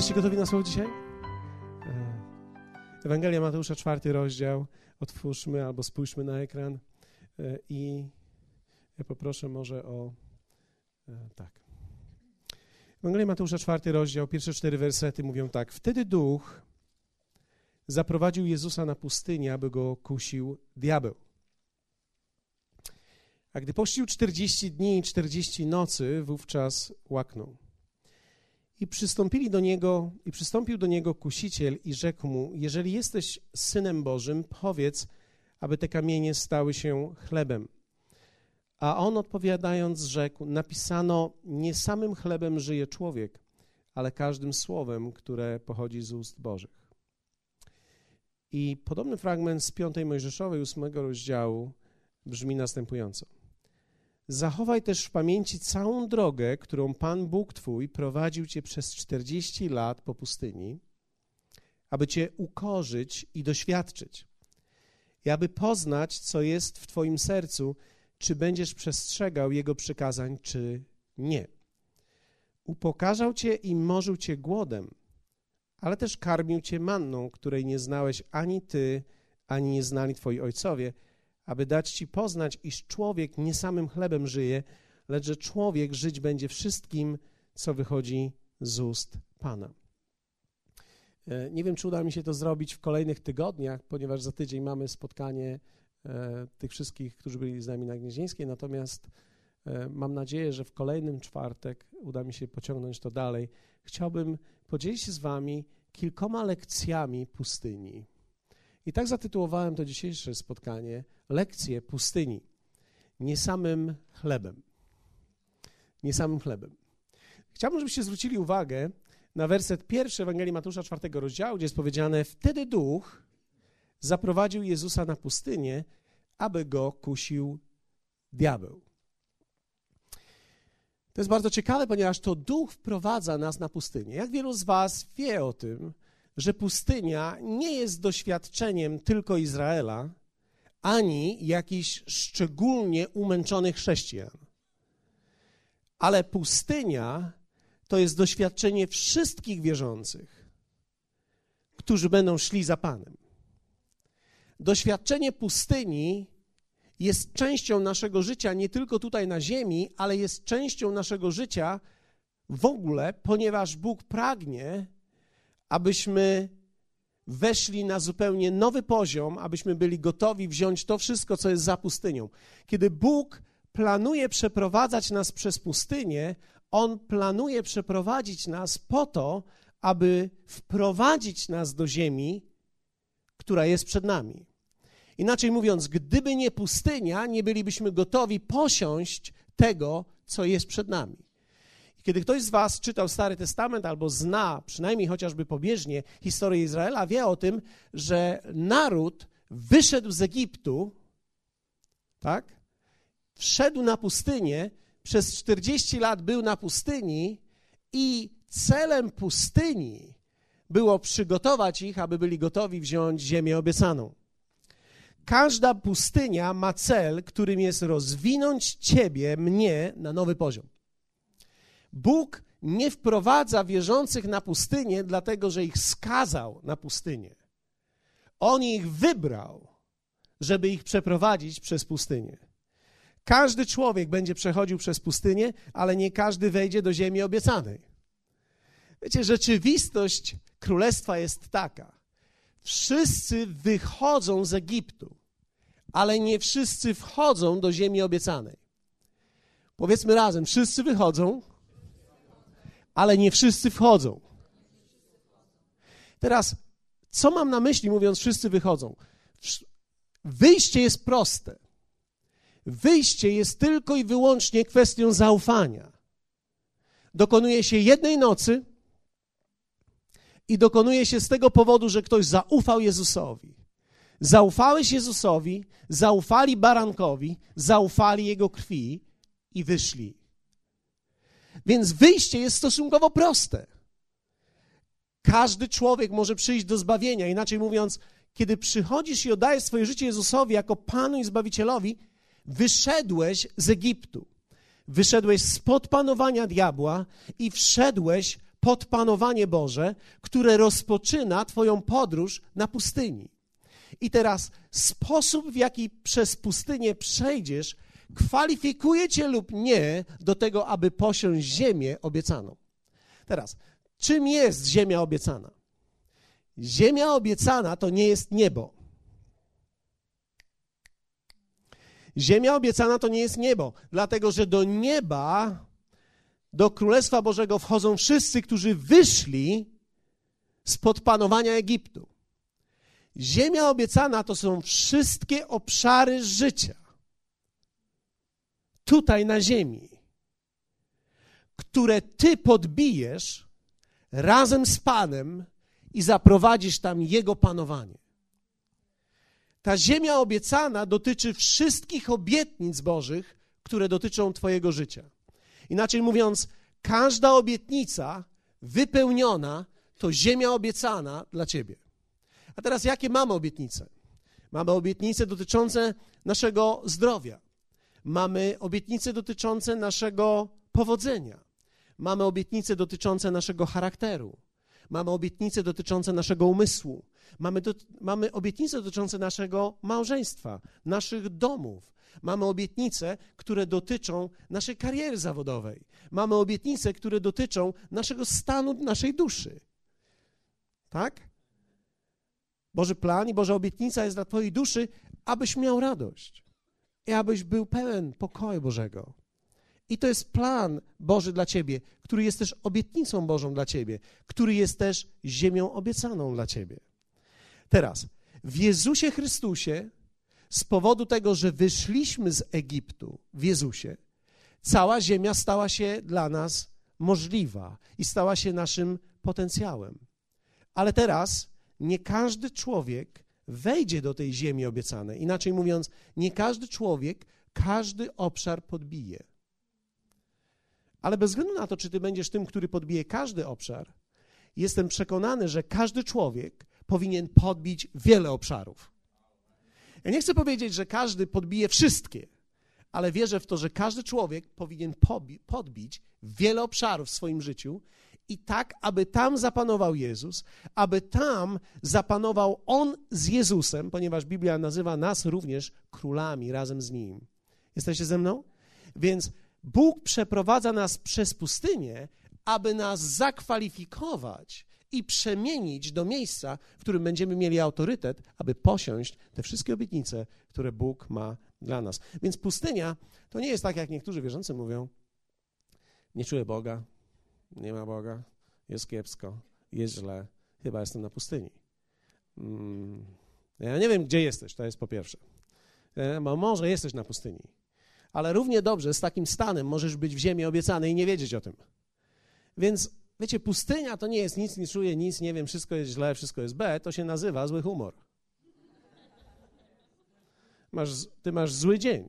Jesteście gotowi na słowo dzisiaj? E, Ewangelia Mateusza, czwarty rozdział. Otwórzmy albo spójrzmy na ekran e, i ja poproszę może o... E, tak. Ewangelia Mateusza, czwarty rozdział, pierwsze cztery wersety mówią tak. Wtedy duch zaprowadził Jezusa na pustynię, aby go kusił diabeł. A gdy pościł czterdzieści dni i czterdzieści nocy, wówczas łaknął. I przystąpili do niego, i przystąpił do niego kusiciel i rzekł mu: Jeżeli jesteś synem Bożym, powiedz, aby te kamienie stały się chlebem. A on odpowiadając, rzekł: Napisano: Nie samym chlebem żyje człowiek, ale każdym słowem, które pochodzi z ust Bożych. I podobny fragment z piątej Mojżeszowej, ósmego rozdziału brzmi następująco. Zachowaj też w pamięci całą drogę, którą Pan Bóg Twój prowadził Cię przez czterdzieści lat po pustyni, aby Cię ukorzyć i doświadczyć, i aby poznać, co jest w Twoim sercu, czy będziesz przestrzegał Jego przykazań, czy nie. Upokarzał Cię i morzył Cię głodem, ale też karmił Cię manną, której nie znałeś ani Ty, ani nie znali Twoi ojcowie – aby dać Ci poznać, iż człowiek nie samym chlebem żyje, lecz że człowiek żyć będzie wszystkim, co wychodzi z ust Pana. E, nie wiem, czy uda mi się to zrobić w kolejnych tygodniach, ponieważ za tydzień mamy spotkanie e, tych wszystkich, którzy byli z nami na Gnieźnieńskiej, natomiast e, mam nadzieję, że w kolejnym czwartek uda mi się pociągnąć to dalej. Chciałbym podzielić się z Wami kilkoma lekcjami pustyni. I tak zatytułowałem to dzisiejsze spotkanie lekcję pustyni. Nie samym chlebem. Nie samym chlebem. Chciałbym, żebyście zwrócili uwagę na werset pierwszy Ewangelii Matusza czwartego rozdziału, gdzie jest powiedziane: Wtedy duch zaprowadził Jezusa na pustynię, aby go kusił diabeł. To jest bardzo ciekawe, ponieważ to duch wprowadza nas na pustynię. Jak wielu z Was wie o tym, że pustynia nie jest doświadczeniem tylko Izraela, ani jakichś szczególnie umęczonych chrześcijan. Ale pustynia to jest doświadczenie wszystkich wierzących, którzy będą szli za Panem. Doświadczenie pustyni jest częścią naszego życia nie tylko tutaj na ziemi, ale jest częścią naszego życia w ogóle, ponieważ Bóg pragnie, abyśmy weszli na zupełnie nowy poziom, abyśmy byli gotowi wziąć to wszystko, co jest za pustynią. Kiedy Bóg planuje przeprowadzać nas przez pustynię, On planuje przeprowadzić nas po to, aby wprowadzić nas do ziemi, która jest przed nami. Inaczej mówiąc, gdyby nie pustynia, nie bylibyśmy gotowi posiąść tego, co jest przed nami. Kiedy ktoś z Was czytał Stary Testament albo zna, przynajmniej chociażby pobieżnie, historię Izraela, wie o tym, że naród wyszedł z Egiptu, tak? Wszedł na pustynię, przez 40 lat był na pustyni i celem pustyni było przygotować ich, aby byli gotowi wziąć ziemię obiecaną. Każda pustynia ma cel, którym jest rozwinąć ciebie, mnie na nowy poziom. Bóg nie wprowadza wierzących na pustynię, dlatego że ich skazał na pustynię. On ich wybrał, żeby ich przeprowadzić przez pustynię. Każdy człowiek będzie przechodził przez pustynię, ale nie każdy wejdzie do ziemi obiecanej. Wiecie, rzeczywistość królestwa jest taka. Wszyscy wychodzą z Egiptu, ale nie wszyscy wchodzą do ziemi obiecanej. Powiedzmy razem, wszyscy wychodzą, ale nie wszyscy wchodzą. Teraz, co mam na myśli, mówiąc, wszyscy wychodzą? Wyjście jest proste. Wyjście jest tylko i wyłącznie kwestią zaufania. Dokonuje się jednej nocy i dokonuje się z tego powodu, że ktoś zaufał Jezusowi. Zaufałeś Jezusowi, zaufali barankowi, zaufali Jego krwi i wyszli. Więc wyjście jest stosunkowo proste. Każdy człowiek może przyjść do zbawienia. Inaczej mówiąc, kiedy przychodzisz i oddajesz swoje życie Jezusowi jako Panu i Zbawicielowi, wyszedłeś z Egiptu. Wyszedłeś spod panowania diabła i wszedłeś podpanowanie Boże, które rozpoczyna Twoją podróż na pustyni. I teraz sposób, w jaki przez pustynię przejdziesz, kwalifikuje cię lub nie do tego, aby posiąść ziemię obiecaną. Teraz, czym jest ziemia obiecana? Ziemia obiecana to nie jest niebo. Ziemia obiecana to nie jest niebo, dlatego że do nieba, do Królestwa Bożego wchodzą wszyscy, którzy wyszli spod panowania Egiptu. Ziemia obiecana to są wszystkie obszary życia. Tutaj na ziemi, które ty podbijesz razem z Panem i zaprowadzisz tam Jego panowanie. Ta ziemia obiecana dotyczy wszystkich obietnic Bożych, które dotyczą Twojego życia. Inaczej mówiąc, każda obietnica wypełniona to ziemia obiecana dla Ciebie. A teraz jakie mamy obietnice? Mamy obietnice dotyczące naszego zdrowia. Mamy obietnice dotyczące naszego powodzenia. Mamy obietnice dotyczące naszego charakteru. Mamy obietnice dotyczące naszego umysłu. Mamy, do, mamy obietnice dotyczące naszego małżeństwa, naszych domów. Mamy obietnice, które dotyczą naszej kariery zawodowej. Mamy obietnice, które dotyczą naszego stanu, naszej duszy. Tak? Boży plan i Boża obietnica jest dla Twojej duszy, abyś miał radość i abyś był pełen pokoju Bożego. I to jest plan Boży dla Ciebie, który jest też obietnicą Bożą dla Ciebie, który jest też ziemią obiecaną dla Ciebie. Teraz, w Jezusie Chrystusie, z powodu tego, że wyszliśmy z Egiptu w Jezusie, cała ziemia stała się dla nas możliwa i stała się naszym potencjałem. Ale teraz nie każdy człowiek wejdzie do tej ziemi obiecanej. Inaczej mówiąc, nie każdy człowiek każdy obszar podbije. Ale bez względu na to, czy ty będziesz tym, który podbije każdy obszar, jestem przekonany, że każdy człowiek powinien podbić wiele obszarów. Ja nie chcę powiedzieć, że każdy podbije wszystkie, ale wierzę w to, że każdy człowiek powinien podbić wiele obszarów w swoim życiu i tak, aby tam zapanował Jezus, aby tam zapanował On z Jezusem, ponieważ Biblia nazywa nas również królami razem z Nim. Jesteście ze mną? Więc Bóg przeprowadza nas przez pustynię, aby nas zakwalifikować i przemienić do miejsca, w którym będziemy mieli autorytet, aby posiąść te wszystkie obietnice, które Bóg ma dla nas. Więc pustynia to nie jest tak, jak niektórzy wierzący mówią: Nie czuję Boga, nie ma Boga, jest kiepsko, jest źle, chyba jestem na pustyni. Mm, ja nie wiem, gdzie jesteś, to jest po pierwsze. E, bo może jesteś na pustyni, ale równie dobrze z takim stanem możesz być w ziemi obiecanej i nie wiedzieć o tym. Więc wiecie, pustynia to nie jest nic, nie czuję nic, nie wiem, wszystko jest źle, wszystko jest B, to się nazywa zły humor. Masz, ty masz zły dzień.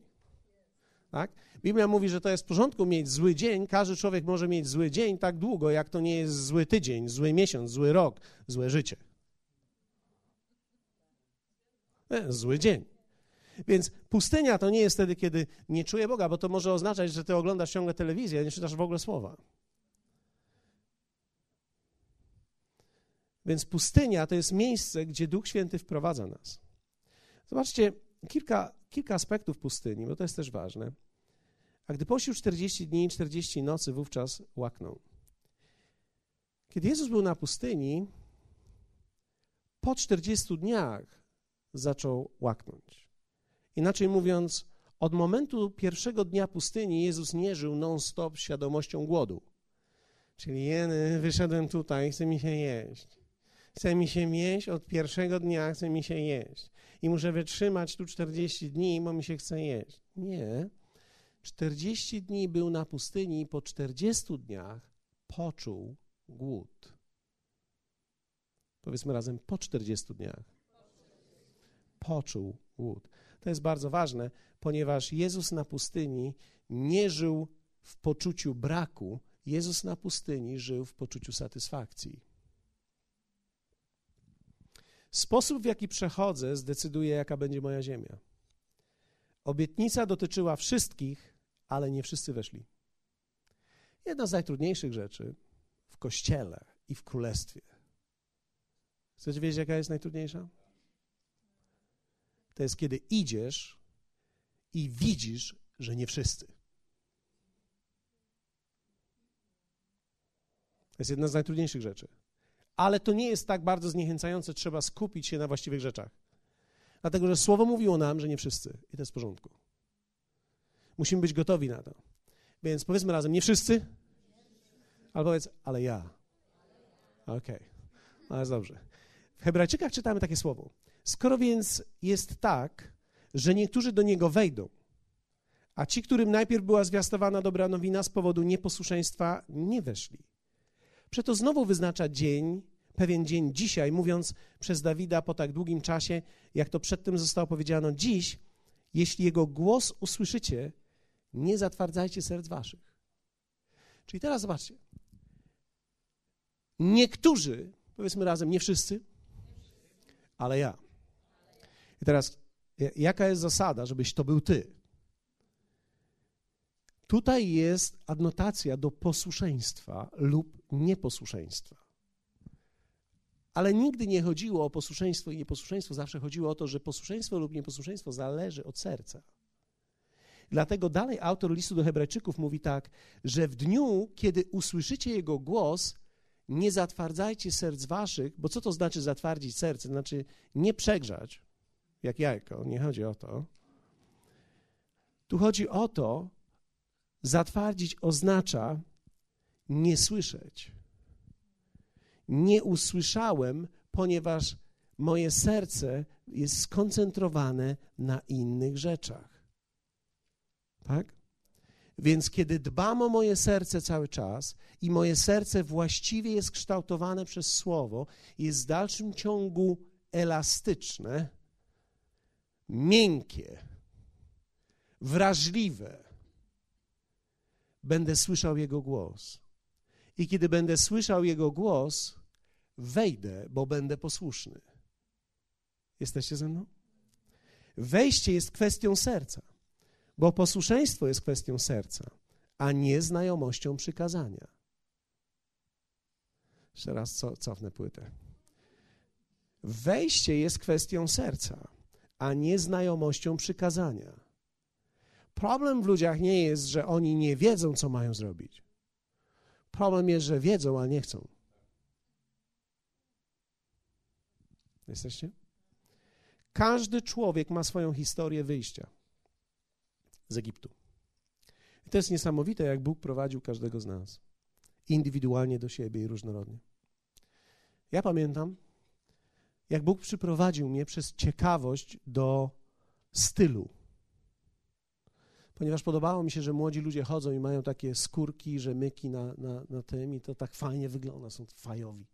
Tak? Biblia mówi, że to jest w porządku mieć zły dzień. Każdy człowiek może mieć zły dzień tak długo, jak to nie jest zły tydzień, zły miesiąc, zły rok, złe życie. E, zły dzień. Więc pustynia to nie jest wtedy, kiedy nie czuję Boga, bo to może oznaczać, że ty oglądasz ciągle telewizję, nie czytasz w ogóle słowa. Więc pustynia to jest miejsce, gdzie Duch Święty wprowadza nas. Zobaczcie, kilka, kilka aspektów pustyni, bo to jest też ważne. A gdy pościł 40 dni i 40 nocy, wówczas łaknął. Kiedy Jezus był na pustyni, po 40 dniach zaczął łaknąć. Inaczej mówiąc, od momentu pierwszego dnia pustyni Jezus nie żył non-stop świadomością głodu. Czyli jeny, wyszedłem tutaj, chce mi się jeść. Chce mi się jeść, od pierwszego dnia chce mi się jeść. I muszę wytrzymać tu 40 dni, bo mi się chce jeść. Nie. 40 dni był na pustyni i po 40 dniach poczuł głód. Powiedzmy razem, po 40 dniach. Poczuł głód. To jest bardzo ważne, ponieważ Jezus na pustyni nie żył w poczuciu braku, Jezus na pustyni żył w poczuciu satysfakcji. Sposób, w jaki przechodzę, zdecyduje, jaka będzie moja ziemia. Obietnica dotyczyła wszystkich, ale nie wszyscy weszli. Jedna z najtrudniejszych rzeczy w kościele i w królestwie. Chcecie wiedzieć, jaka jest najtrudniejsza? To jest, kiedy idziesz i widzisz, że nie wszyscy. To jest jedna z najtrudniejszych rzeczy. Ale to nie jest tak bardzo zniechęcające, trzeba skupić się na właściwych rzeczach. Dlatego, że Słowo mówiło nam, że nie wszyscy i to jest w porządku. Musimy być gotowi na to. Więc powiedzmy razem, nie wszyscy, albo powiedz, ale ja. Okej, okay. no jest dobrze. W Hebrajczykach czytamy takie słowo. Skoro więc jest tak, że niektórzy do niego wejdą, a ci, którym najpierw była zwiastowana dobra nowina z powodu nieposłuszeństwa, nie weszli. Przeto znowu wyznacza dzień, pewien dzień dzisiaj, mówiąc przez Dawida po tak długim czasie, jak to przedtem zostało powiedziano, dziś, jeśli jego głos usłyszycie, nie zatwardzajcie serc waszych. Czyli teraz zobaczcie. Niektórzy, powiedzmy razem, nie wszyscy, ale ja. I teraz, jaka jest zasada, żebyś to był ty? Tutaj jest adnotacja do posłuszeństwa lub nieposłuszeństwa. Ale nigdy nie chodziło o posłuszeństwo i nieposłuszeństwo, zawsze chodziło o to, że posłuszeństwo lub nieposłuszeństwo zależy od serca. Dlatego dalej autor listu do Hebrajczyków mówi tak, że w dniu, kiedy usłyszycie jego głos, nie zatwardzajcie serc waszych, bo co to znaczy zatwardzić serce? Znaczy nie przegrzać, jak jajko, nie chodzi o to. Tu chodzi o to, zatwardzić oznacza nie słyszeć. Nie usłyszałem, ponieważ moje serce jest skoncentrowane na innych rzeczach. Tak? Więc kiedy dbam o moje serce cały czas i moje serce właściwie jest kształtowane przez Słowo, jest w dalszym ciągu elastyczne, miękkie, wrażliwe, będę słyszał Jego głos. I kiedy będę słyszał Jego głos, wejdę, bo będę posłuszny. Jesteście ze mną? Wejście jest kwestią serca. Bo posłuszeństwo jest kwestią serca, a nie znajomością przykazania. Jeszcze raz co, cofnę płytę. Wejście jest kwestią serca, a nie znajomością przykazania. Problem w ludziach nie jest, że oni nie wiedzą, co mają zrobić. Problem jest, że wiedzą, a nie chcą. Jesteście? Każdy człowiek ma swoją historię wyjścia z Egiptu. I to jest niesamowite, jak Bóg prowadził każdego z nas indywidualnie do siebie i różnorodnie. Ja pamiętam, jak Bóg przyprowadził mnie przez ciekawość do stylu. Ponieważ podobało mi się, że młodzi ludzie chodzą i mają takie skórki, rzemyki na, na, na tym i to tak fajnie wygląda, są fajowi.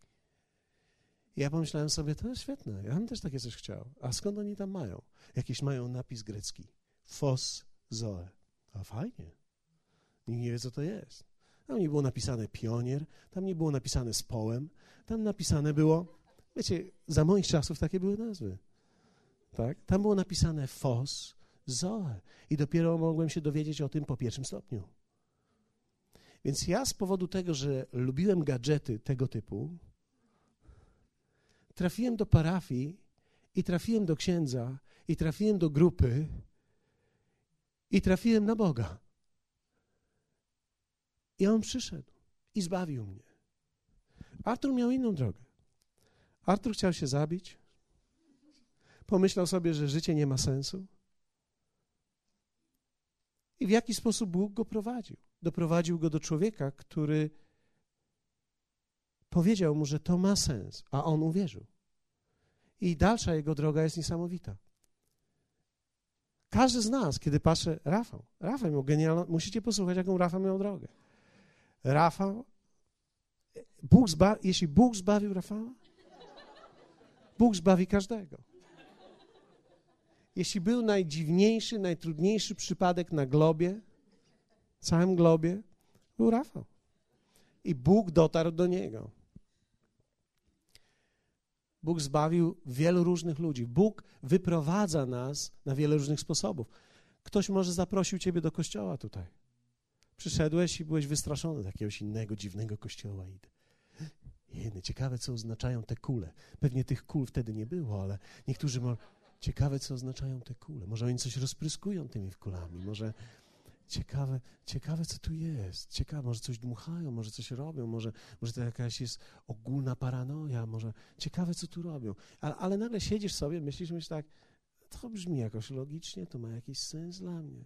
I ja pomyślałem sobie, to jest świetne, ja bym też takie coś chciał. A skąd oni tam mają? Jakiś mają napis grecki. Fos Zoe. A fajnie. Nikt nie wie, co to jest. Tam nie było napisane pionier, tam nie było napisane z połem, tam napisane było, wiecie, za moich czasów takie były nazwy. Tak? Tam było napisane FOS Zoe. I dopiero mogłem się dowiedzieć o tym po pierwszym stopniu. Więc ja z powodu tego, że lubiłem gadżety tego typu, trafiłem do parafii i trafiłem do księdza i trafiłem do grupy, i trafiłem na Boga. I On przyszedł i zbawił mnie. Artur miał inną drogę. Artur chciał się zabić. Pomyślał sobie, że życie nie ma sensu. I w jaki sposób Bóg go prowadził? Doprowadził go do człowieka, który powiedział mu, że to ma sens, a on uwierzył. I dalsza jego droga jest niesamowita. Każdy z nas, kiedy patrzy, Rafał, Rafał miał genialną, musicie posłuchać, jaką Rafał miał drogę. Rafał, Bóg zba, jeśli Bóg zbawił Rafała, Bóg zbawi każdego. Jeśli był najdziwniejszy, najtrudniejszy przypadek na globie, całym globie, był Rafał. I Bóg dotarł do niego. Bóg zbawił wielu różnych ludzi. Bóg wyprowadza nas na wiele różnych sposobów. Ktoś może zaprosił ciebie do kościoła tutaj. Przyszedłeś i byłeś wystraszony z jakiegoś innego, dziwnego kościoła. Jeny, ciekawe, co oznaczają te kule. Pewnie tych kul wtedy nie było, ale niektórzy może... Ciekawe, co oznaczają te kule. Może oni coś rozpryskują tymi kulami, może... Ciekawe, ciekawe, co tu jest. Ciekawe, może coś dmuchają, może coś robią, może, może to jakaś jest ogólna paranoja, może ciekawe, co tu robią. Ale, ale nagle siedzisz sobie, myślisz, myślisz tak, to brzmi jakoś logicznie, to ma jakiś sens dla mnie.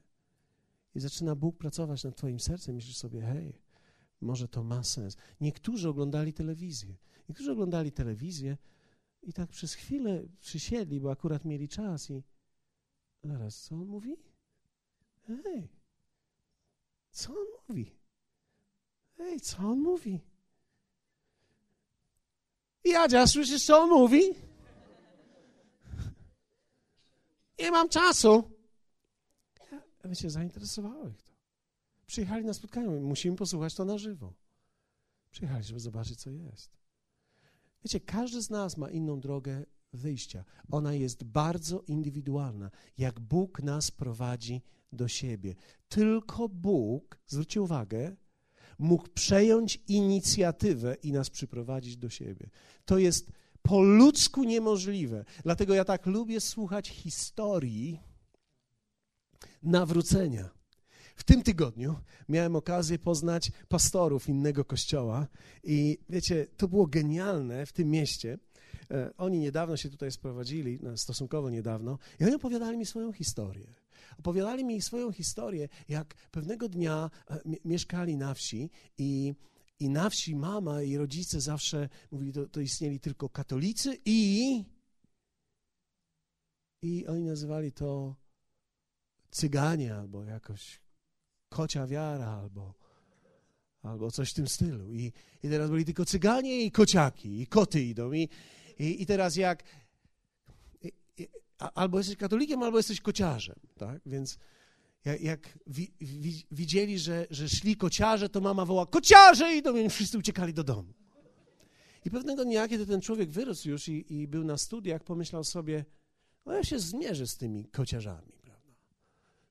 I zaczyna Bóg pracować nad twoim sercem, myślisz sobie, hej, może to ma sens. Niektórzy oglądali telewizję. Niektórzy oglądali telewizję i tak przez chwilę przysiedli, bo akurat mieli czas i zaraz, co on mówi? Hej, co on mówi? Hej, co on mówi? Jadzia, słyszysz, co on mówi? Nie mam czasu. Ja, wiecie, zainteresowało ich to. Przyjechali na spotkanie, musimy posłuchać to na żywo. Przyjechali, żeby zobaczyć, co jest. Wiecie, każdy z nas ma inną drogę wyjścia. Ona jest bardzo indywidualna. Jak Bóg nas prowadzi do siebie. Tylko Bóg, zwróćcie uwagę, mógł przejąć inicjatywę i nas przyprowadzić do siebie. To jest po ludzku niemożliwe. Dlatego ja tak lubię słuchać historii nawrócenia. W tym tygodniu miałem okazję poznać pastorów innego kościoła i wiecie, to było genialne w tym mieście. E, oni niedawno się tutaj sprowadzili, no, stosunkowo niedawno, i oni opowiadali mi swoją historię. Opowiadali mi swoją historię, jak pewnego dnia e, mieszkali na wsi i, i na wsi mama i rodzice zawsze mówili, to, to istnieli tylko katolicy i i oni nazywali to cyganie albo jakoś kocia wiara albo, albo coś w tym stylu. I, I teraz byli tylko cyganie i kociaki, i koty idą. I, i, i teraz jak albo jesteś katolikiem, albo jesteś kociarzem, tak? Więc jak, jak wi, wi, widzieli, że, że szli kociarze, to mama woła, kociarze idą i wszyscy uciekali do domu. I pewnego dnia, kiedy ten człowiek wyrósł już i, i był na studiach, pomyślał sobie, no ja się zmierzę z tymi kociarzami, prawda?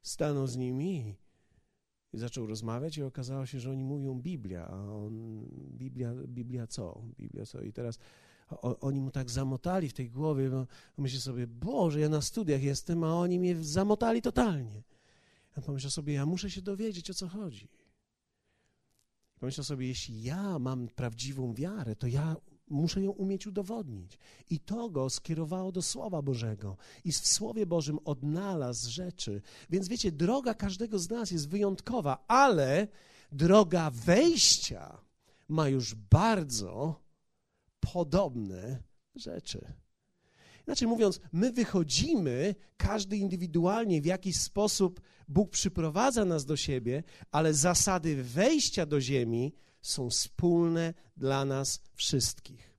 Stanął z nimi i zaczął rozmawiać i okazało się, że oni mówią Biblia, a on, Biblia, Biblia co? Biblia co? I teraz o, oni mu tak zamotali w tej głowie, bo myślę sobie, Boże, ja na studiach jestem, a oni mnie zamotali totalnie. Ja pomyślał sobie, ja muszę się dowiedzieć, o co chodzi. Pomyślał sobie, jeśli ja mam prawdziwą wiarę, to ja muszę ją umieć udowodnić. I to go skierowało do Słowa Bożego. I w Słowie Bożym odnalazł rzeczy. Więc wiecie, droga każdego z nas jest wyjątkowa, ale droga wejścia ma już bardzo podobne rzeczy. Inaczej mówiąc, my wychodzimy, każdy indywidualnie, w jakiś sposób Bóg przyprowadza nas do siebie, ale zasady wejścia do ziemi są wspólne dla nas wszystkich.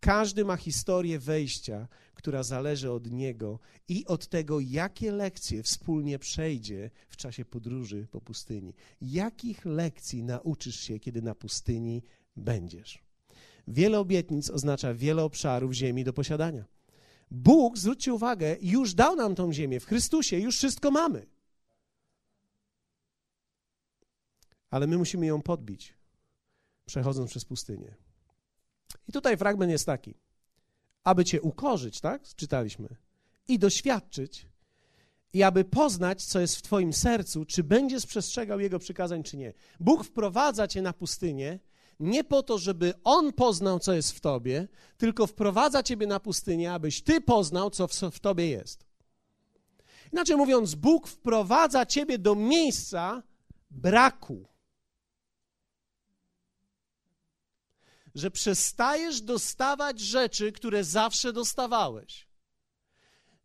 Każdy ma historię wejścia, która zależy od niego i od tego, jakie lekcje wspólnie przejdzie w czasie podróży po pustyni. Jakich lekcji nauczysz się, kiedy na pustyni będziesz? Wiele obietnic oznacza wiele obszarów ziemi do posiadania. Bóg, zwróćcie uwagę, już dał nam tą ziemię w Chrystusie, już wszystko mamy. Ale my musimy ją podbić, przechodząc przez pustynię. I tutaj fragment jest taki. Aby Cię ukorzyć, tak? Czytaliśmy. I doświadczyć, i aby poznać, co jest w Twoim sercu, czy będziesz przestrzegał Jego przykazań, czy nie. Bóg wprowadza Cię na pustynię, nie po to, żeby On poznał, co jest w tobie, tylko wprowadza ciebie na pustynię, abyś ty poznał, co w, tobie jest. Inaczej mówiąc, Bóg wprowadza ciebie do miejsca braku. Że przestajesz dostawać rzeczy, które zawsze dostawałeś.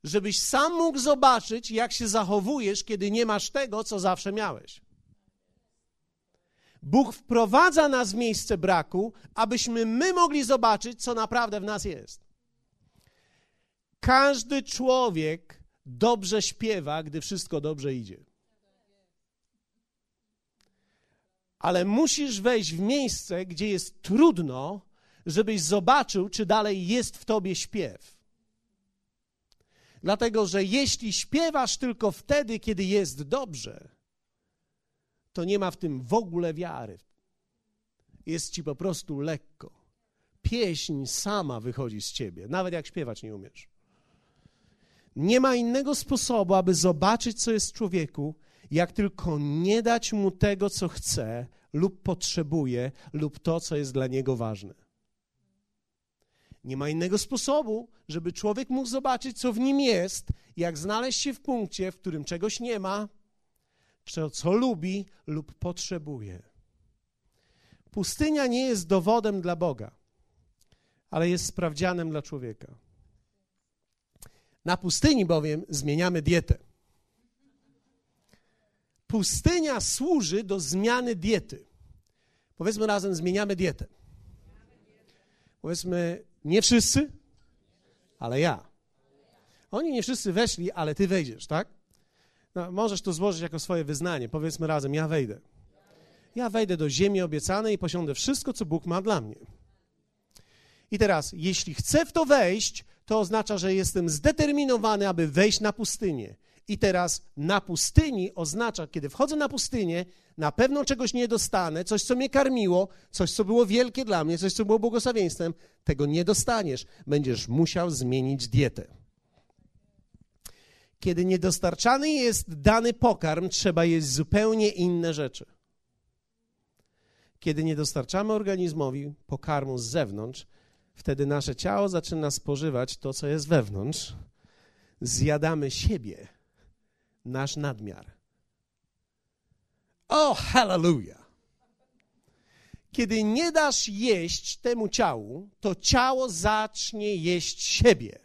Żebyś sam mógł zobaczyć, jak się zachowujesz, kiedy nie masz tego, co zawsze miałeś. Bóg wprowadza nas w miejsce braku, abyśmy my mogli zobaczyć, co naprawdę w nas jest. Każdy człowiek dobrze śpiewa, gdy wszystko dobrze idzie. Ale musisz wejść w miejsce, gdzie jest trudno, żebyś zobaczył, czy dalej jest w tobie śpiew. Dlatego, że jeśli śpiewasz tylko wtedy, kiedy jest dobrze, to nie ma w tym w ogóle wiary. Jest ci po prostu lekko. pieśń sama wychodzi z ciebie, nawet jak śpiewać nie umiesz. Nie ma innego sposobu, aby zobaczyć, co jest w człowieku, jak tylko nie dać mu tego, co chce lub potrzebuje, lub to, co jest dla niego ważne. Nie ma innego sposobu, żeby człowiek mógł zobaczyć, co w nim jest, jak znaleźć się w punkcie, w którym czegoś nie ma, co, co lubi lub potrzebuje. Pustynia nie jest dowodem dla Boga, ale jest sprawdzianem dla człowieka. Na pustyni bowiem zmieniamy dietę. Pustynia służy do zmiany diety. Powiedzmy razem, zmieniamy dietę. Powiedzmy, nie wszyscy, ale ja. Oni nie wszyscy weszli, ale ty wejdziesz, tak? No, możesz to złożyć jako swoje wyznanie. Powiedzmy razem, ja wejdę. Ja wejdę do ziemi obiecanej i posiądę wszystko, co Bóg ma dla mnie. I teraz, jeśli chcę w to wejść, to oznacza, że jestem zdeterminowany, aby wejść na pustynię. I teraz na pustyni oznacza, kiedy wchodzę na pustynię, na pewno czegoś nie dostanę, coś, co mnie karmiło, coś, co było wielkie dla mnie, coś, co było błogosławieństwem, tego nie dostaniesz. Będziesz musiał zmienić dietę. Kiedy niedostarczany jest dany pokarm, trzeba jeść zupełnie inne rzeczy. Kiedy nie dostarczamy organizmowi pokarmu z zewnątrz, wtedy nasze ciało zaczyna spożywać to, co jest wewnątrz. Zjadamy siebie, nasz nadmiar. O, hallelujah! Kiedy nie dasz jeść temu ciału, to ciało zacznie jeść siebie.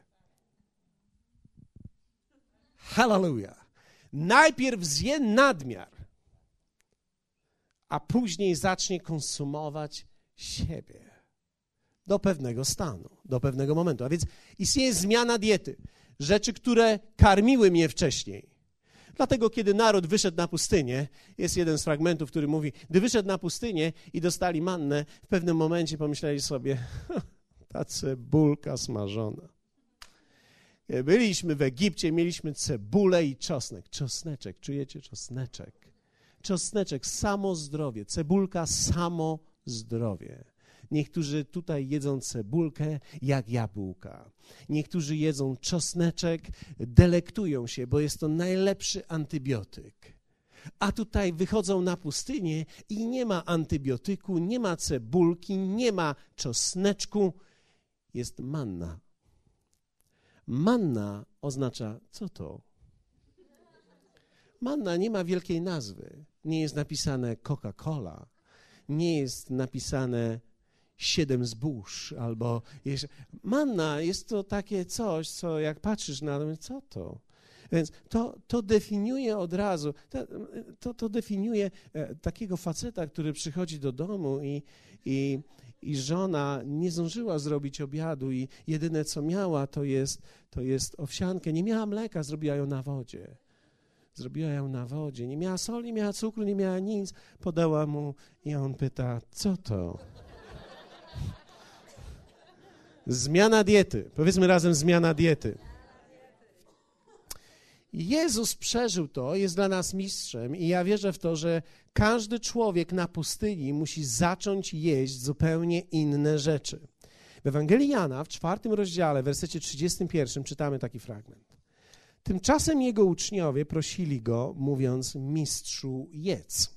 Hallelujah! Najpierw zje nadmiar, a później zacznie konsumować siebie do pewnego stanu, do pewnego momentu. A więc istnieje zmiana diety. Rzeczy, które karmiły mnie wcześniej. Dlatego, kiedy naród wyszedł na pustynię, jest jeden z fragmentów, który mówi, gdy wyszedł na pustynię i dostali mannę, w pewnym momencie pomyśleli sobie, ta cebulka smażona. Byliśmy w Egipcie, mieliśmy cebulę i czosnek. Czosneczek, czujecie czosneczek? Czosneczek, samo zdrowie. Cebulka, samo zdrowie. Niektórzy tutaj jedzą cebulkę jak jabłka. Niektórzy jedzą czosneczek, delektują się, bo jest to najlepszy antybiotyk. A tutaj wychodzą na pustynię i nie ma antybiotyku, nie ma cebulki, nie ma czosneczku, jest manna. Manna oznacza co to? Manna nie ma wielkiej nazwy. Nie jest napisane Coca-Cola, nie jest napisane siedem zbóż, albo jeszcze. manna jest to takie coś, co jak patrzysz na to, co to? Więc to, to definiuje od razu, to, to, definiuje e, takiego faceta, który przychodzi do domu i, i, i żona nie zdążyła zrobić obiadu i jedyne co miała to jest, to jest owsiankę. Nie miała mleka, zrobiła ją na wodzie. Zrobiła ją na wodzie. Nie miała soli, nie miała cukru, nie miała nic. Podała mu i on pyta, co to? Zmiana diety. Powiedzmy razem zmiana diety. Jezus przeżył to, jest dla nas mistrzem, i ja wierzę w to, że każdy człowiek na pustyni musi zacząć jeść zupełnie inne rzeczy. W Ewangelii Jana, w czwartym rozdziale, w wersecie 31, czytamy taki fragment. Tymczasem jego uczniowie prosili go, mówiąc: Mistrzu, jedz.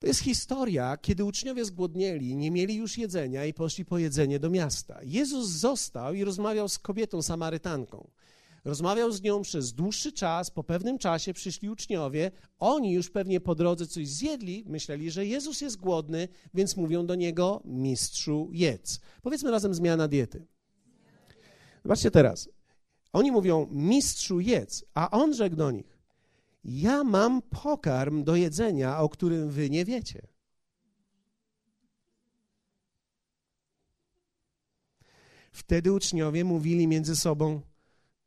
To jest historia, kiedy uczniowie zgłodnieli, nie mieli już jedzenia i poszli po jedzenie do miasta. Jezus został i rozmawiał z kobietą Samarytanką. Rozmawiał z nią przez dłuższy czas, po pewnym czasie przyszli uczniowie, oni już pewnie po drodze coś zjedli, myśleli, że Jezus jest głodny, więc mówią do niego, mistrzu, jedz. Powiedzmy razem zmiana diety. Zobaczcie teraz. Oni mówią, mistrzu, jedz, a on rzekł do nich, ja mam pokarm do jedzenia, o którym wy nie wiecie. Wtedy uczniowie mówili między sobą,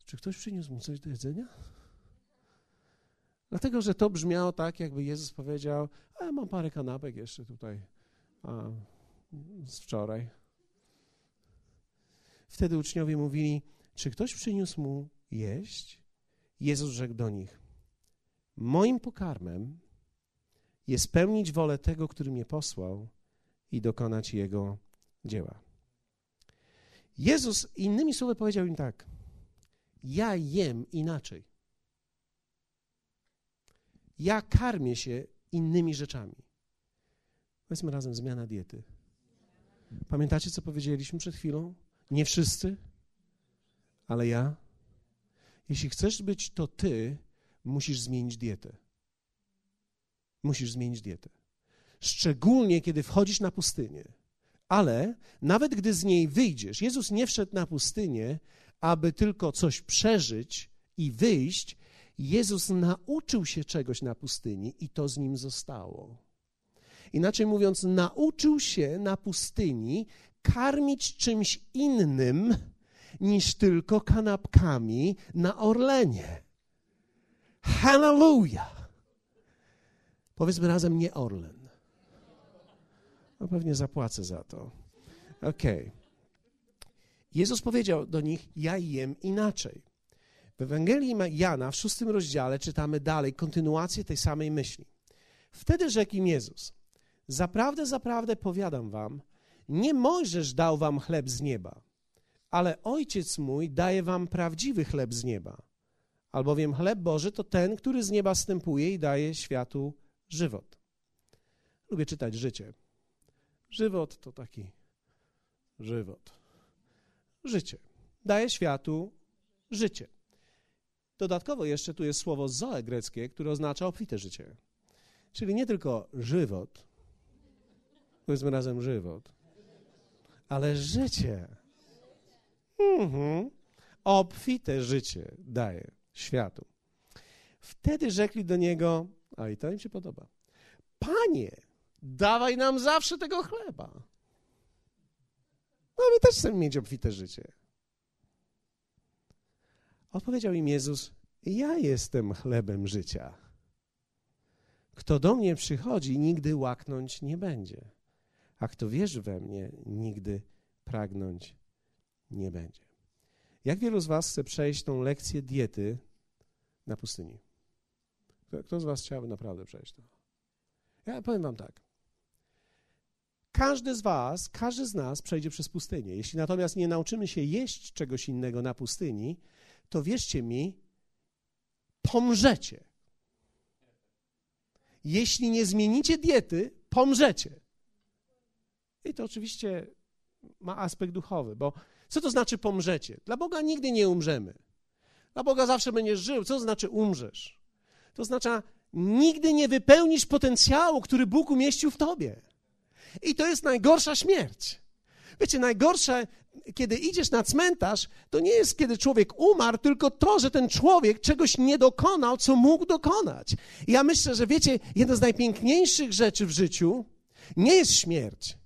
czy ktoś przyniósł mu coś do jedzenia? Dlatego, że to brzmiało tak, jakby Jezus powiedział, a mam parę kanapek jeszcze tutaj a, z wczoraj. Wtedy uczniowie mówili, czy ktoś przyniósł mu jeść? Jezus rzekł do nich, Moim pokarmem jest pełnić wolę tego, który mnie posłał i dokonać Jego dzieła. Jezus innymi słowy powiedział im tak: Ja jem inaczej. Ja karmię się innymi rzeczami. Powiedzmy razem zmiana diety. Pamiętacie, co powiedzieliśmy przed chwilą? Nie wszyscy, ale ja. Jeśli chcesz być to ty, musisz zmienić dietę. Musisz zmienić dietę. Szczególnie, kiedy wchodzisz na pustynię. Ale nawet gdy z niej wyjdziesz, Jezus nie wszedł na pustynię, aby tylko coś przeżyć i wyjść. Jezus nauczył się czegoś na pustyni i to z nim zostało. Inaczej mówiąc, nauczył się na pustyni karmić czymś innym niż tylko kanapkami na Orlenie. Hallelujah! Powiedzmy razem nie Orlen. No pewnie zapłacę za to. Okej. Okay. Jezus powiedział do nich: Ja jem inaczej. W Ewangelii Jana w szóstym rozdziale czytamy dalej kontynuację tej samej myśli. Wtedy rzekł im Jezus: Zaprawdę, zaprawdę powiadam wam, nie Mojżesz dał wam chleb z nieba, ale Ojciec mój daje wam prawdziwy chleb z nieba. Albowiem chleb Boży to ten, który z nieba stępuje i daje światu żywot. Lubię czytać życie. Żywot to taki żywot. Życie. Daje światu życie. Dodatkowo jeszcze tu jest słowo zoe greckie, które oznacza obfite życie. Czyli nie tylko żywot, powiedzmy razem żywot, ale życie. Mhm. Obfite życie daje światu. Wtedy rzekli do niego, a i to im się podoba, Panie, dawaj nam zawsze tego chleba. No my też chcemy mieć obfite życie. Odpowiedział im Jezus, ja jestem chlebem życia. Kto do mnie przychodzi, nigdy łaknąć nie będzie a kto wierzy we mnie, nigdy pragnąć nie będzie. Jak wielu z Was chce przejść tą lekcję diety na pustyni? Kto z Was chciałby naprawdę przejść to? Ja powiem Wam tak. Każdy z Was, każdy z nas przejdzie przez pustynię. Jeśli natomiast nie nauczymy się jeść czegoś innego na pustyni, to wierzcie mi, pomrzecie. Jeśli nie zmienicie diety, pomrzecie. I to oczywiście ma aspekt duchowy, bo co to znaczy pomrzecie? Dla Boga nigdy nie umrzemy. Dla Boga zawsze będziesz żył. Co to znaczy umrzesz? To oznacza, nigdy nie wypełnisz potencjału, który Bóg umieścił w tobie. I to jest najgorsza śmierć. Wiecie, najgorsze, kiedy idziesz na cmentarz, to nie jest, kiedy człowiek umarł, tylko to, że ten człowiek czegoś nie dokonał, co mógł dokonać. I ja myślę, że wiecie, jedna z najpiękniejszych rzeczy w życiu nie jest śmierć,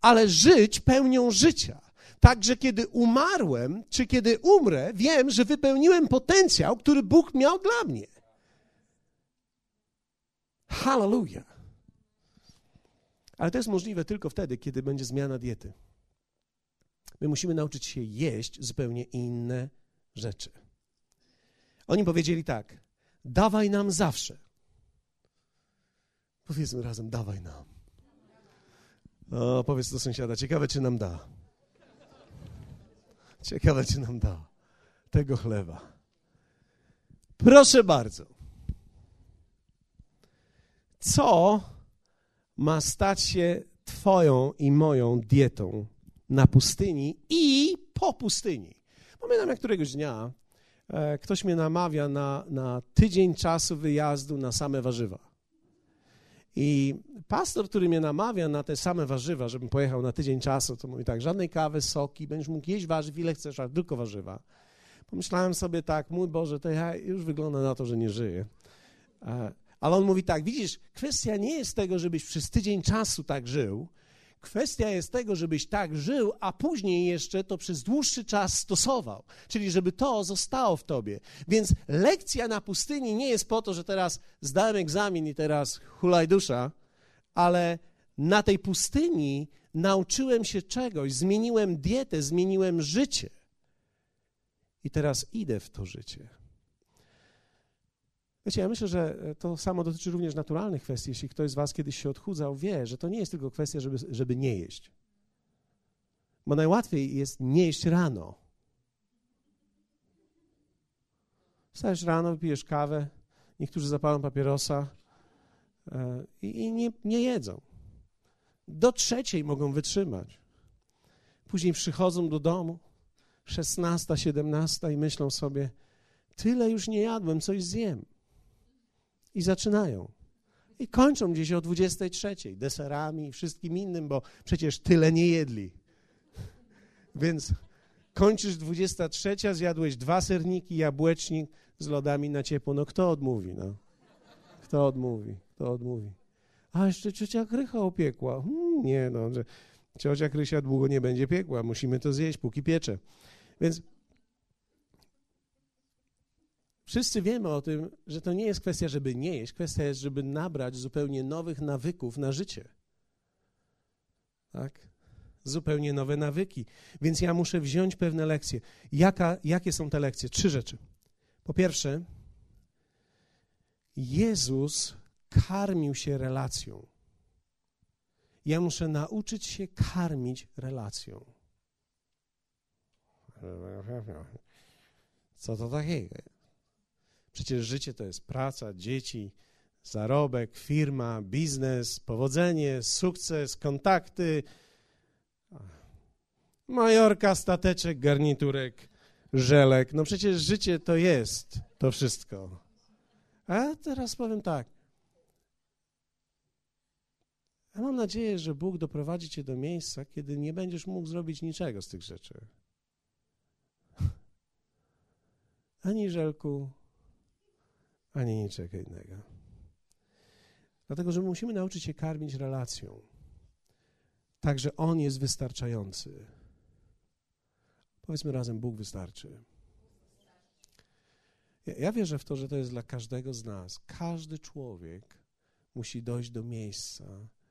ale żyć pełnią życia. Także kiedy umarłem, czy kiedy umrę, wiem, że wypełniłem potencjał, który Bóg miał dla mnie. Hallelujah. Ale to jest możliwe tylko wtedy, kiedy będzie zmiana diety. My musimy nauczyć się jeść zupełnie inne rzeczy. Oni powiedzieli tak: dawaj nam zawsze. Powiedzmy razem: dawaj nam. O, powiedz do sąsiada, ciekawe, czy nam da. Ciekawe, czy nam da tego chleba. Proszę bardzo. Co ma stać się Twoją i moją dietą na pustyni i po pustyni? Pamiętam, jak któregoś dnia e, ktoś mnie namawia na, na tydzień czasu wyjazdu na same warzywa. I pastor, który mnie namawia na te same warzywa, żebym pojechał na tydzień czasu, to mówi tak, żadnej kawy, soki, będziesz mógł jeść warzyw, ile chcesz, ale tylko warzywa. Pomyślałem sobie tak, mój Boże, to ja już wygląda na to, że nie żyję. Ale on mówi tak, widzisz, kwestia nie jest tego, żebyś przez tydzień czasu tak żył, Kwestia jest tego, żebyś tak żył, a później jeszcze to przez dłuższy czas stosował, czyli żeby to zostało w tobie. Więc lekcja na pustyni nie jest po to, że teraz zdałem egzamin i teraz hulaj dusza, ale na tej pustyni nauczyłem się czegoś, zmieniłem dietę, zmieniłem życie. I teraz idę w to życie. Wiecie, ja myślę, że e, to samo dotyczy również naturalnych kwestii. Jeśli ktoś z Was kiedyś się odchudzał, wie, że to nie jest tylko kwestia, żeby, żeby nie jeść. Bo najłatwiej jest nie jeść rano. Wstajesz rano, pijesz kawę, niektórzy zapalą papierosa e, i nie, nie jedzą. Do trzeciej mogą wytrzymać. Później przychodzą do domu, 16, 17 i myślą sobie, tyle już nie jadłem, coś zjem. I zaczynają. I kończą gdzieś o 23, deserami i wszystkim innym, bo przecież tyle nie jedli. Więc kończysz 23, zjadłeś dwa serniki, jabłecznik z lodami na ciepło. No kto odmówi, no? Kto odmówi? Kto odmówi? A jeszcze ciocia Krycha opiekła. Hmm, nie no, że ciocia Krysia długo nie będzie piekła. Musimy to zjeść, póki piecze. Więc wszyscy wiemy o tym, że to nie jest kwestia, żeby nie jeść. Kwestia jest, żeby nabrać zupełnie nowych nawyków na życie. Tak? Zupełnie nowe nawyki. Więc ja muszę wziąć pewne lekcje. Jaka, jakie są te lekcje? Trzy rzeczy. Po pierwsze, Jezus karmił się relacją. Ja muszę nauczyć się karmić relacją. Co to takiego? Przecież życie to jest praca, dzieci, zarobek, firma, biznes, powodzenie, sukces, kontakty, majorka, stateczek, garniturek, żelek. No przecież życie to jest to wszystko. A teraz powiem tak. Ja mam nadzieję, że Bóg doprowadzi cię do miejsca, kiedy nie będziesz mógł zrobić niczego z tych rzeczy. Ani żelku, ani niczego innego. Dlatego, że musimy nauczyć się karmić relacją. Także On jest wystarczający. Powiedzmy razem, Bóg wystarczy. Ja, ja wierzę w to, że to jest dla każdego z nas. Każdy człowiek musi dojść do miejsca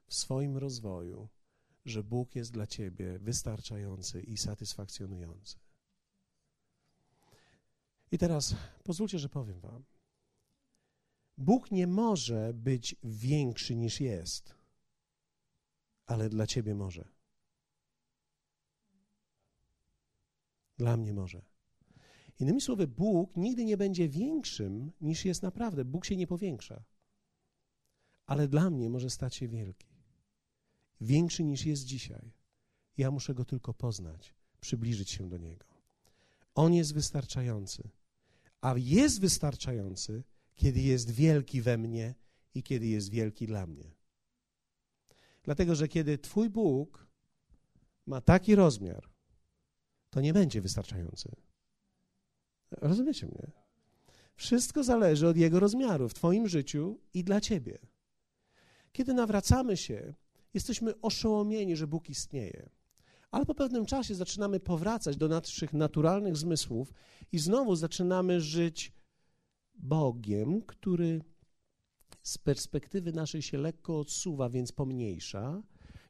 w swoim rozwoju, że Bóg jest dla ciebie wystarczający i satysfakcjonujący. I teraz pozwólcie, że powiem Wam. Bóg nie może być większy niż jest, ale dla ciebie może. Dla mnie może. Innymi słowy, Bóg nigdy nie będzie większym niż jest naprawdę. Bóg się nie powiększa. Ale dla mnie może stać się wielki. Większy niż jest dzisiaj. Ja muszę go tylko poznać, przybliżyć się do niego. On jest wystarczający. A jest wystarczający, kiedy jest wielki we mnie i kiedy jest wielki dla mnie. Dlatego, że kiedy Twój Bóg ma taki rozmiar, to nie będzie wystarczający. Rozumiecie mnie? Wszystko zależy od Jego rozmiaru w Twoim życiu i dla Ciebie. Kiedy nawracamy się, jesteśmy oszołomieni, że Bóg istnieje. Ale po pewnym czasie zaczynamy powracać do naszych naturalnych zmysłów i znowu zaczynamy żyć Bogiem, który z perspektywy naszej się lekko odsuwa, więc pomniejsza,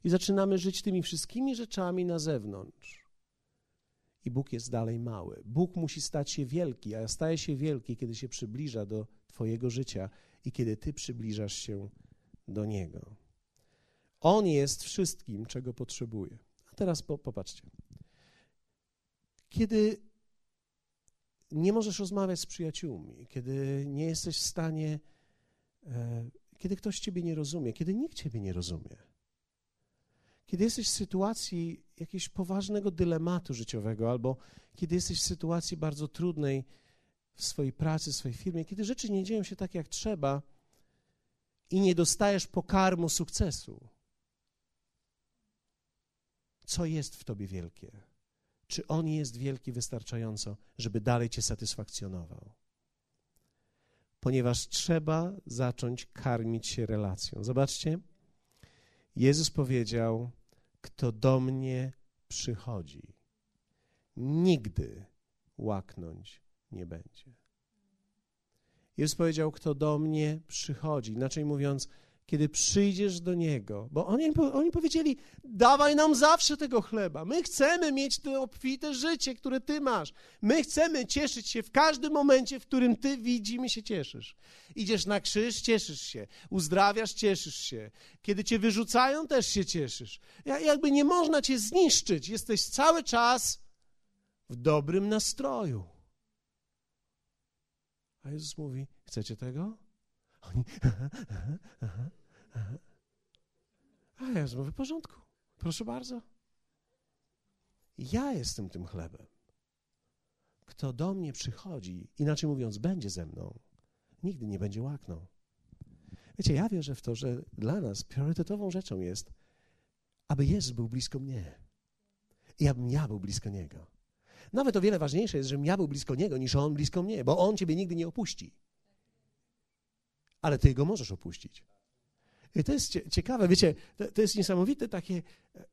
i zaczynamy żyć tymi wszystkimi rzeczami na zewnątrz. I Bóg jest dalej mały. Bóg musi stać się wielki, a staje się wielki, kiedy się przybliża do Twojego życia i kiedy Ty przybliżasz się do Niego. On jest wszystkim, czego potrzebuje. A teraz po, popatrzcie. Kiedy nie możesz rozmawiać z przyjaciółmi, kiedy nie jesteś w stanie, e, kiedy ktoś ciebie nie rozumie, kiedy nikt ciebie nie rozumie, kiedy jesteś w sytuacji jakiegoś poważnego dylematu życiowego, albo kiedy jesteś w sytuacji bardzo trudnej w swojej pracy, w swojej firmie, kiedy rzeczy nie dzieją się tak, jak trzeba i nie dostajesz pokarmu sukcesu, co jest w tobie wielkie? Czy on jest wielki wystarczająco, żeby dalej cię satysfakcjonował? Ponieważ trzeba zacząć karmić się relacją. Zobaczcie, Jezus powiedział: Kto do mnie przychodzi, nigdy łaknąć nie będzie. Jezus powiedział: Kto do mnie przychodzi, inaczej mówiąc, kiedy przyjdziesz do Niego, bo oni, oni powiedzieli, dawaj nam zawsze tego chleba. My chcemy mieć to obfite życie, które Ty masz. My chcemy cieszyć się w każdym momencie, w którym Ty widzimy się cieszysz. Idziesz na krzyż, cieszysz się. Uzdrawiasz, cieszysz się. Kiedy Cię wyrzucają, też się cieszysz. Jakby nie można Cię zniszczyć. Jesteś cały czas w dobrym nastroju. A Jezus mówi, chcecie tego? Oni. A ja mówię, w porządku, proszę bardzo. Ja jestem tym chlebem. Kto do mnie przychodzi, inaczej mówiąc, będzie ze mną, nigdy nie będzie łaknął. Wiecie, ja wierzę w to, że dla nas priorytetową rzeczą jest, aby Jezus był blisko mnie i abym ja był blisko Niego. Nawet o wiele ważniejsze jest, żebym ja był blisko Niego, niż On blisko mnie, bo On Ciebie nigdy nie opuści. Ale Ty Go możesz opuścić. I to jest ciekawe, wiecie, to, to jest niesamowite takie e,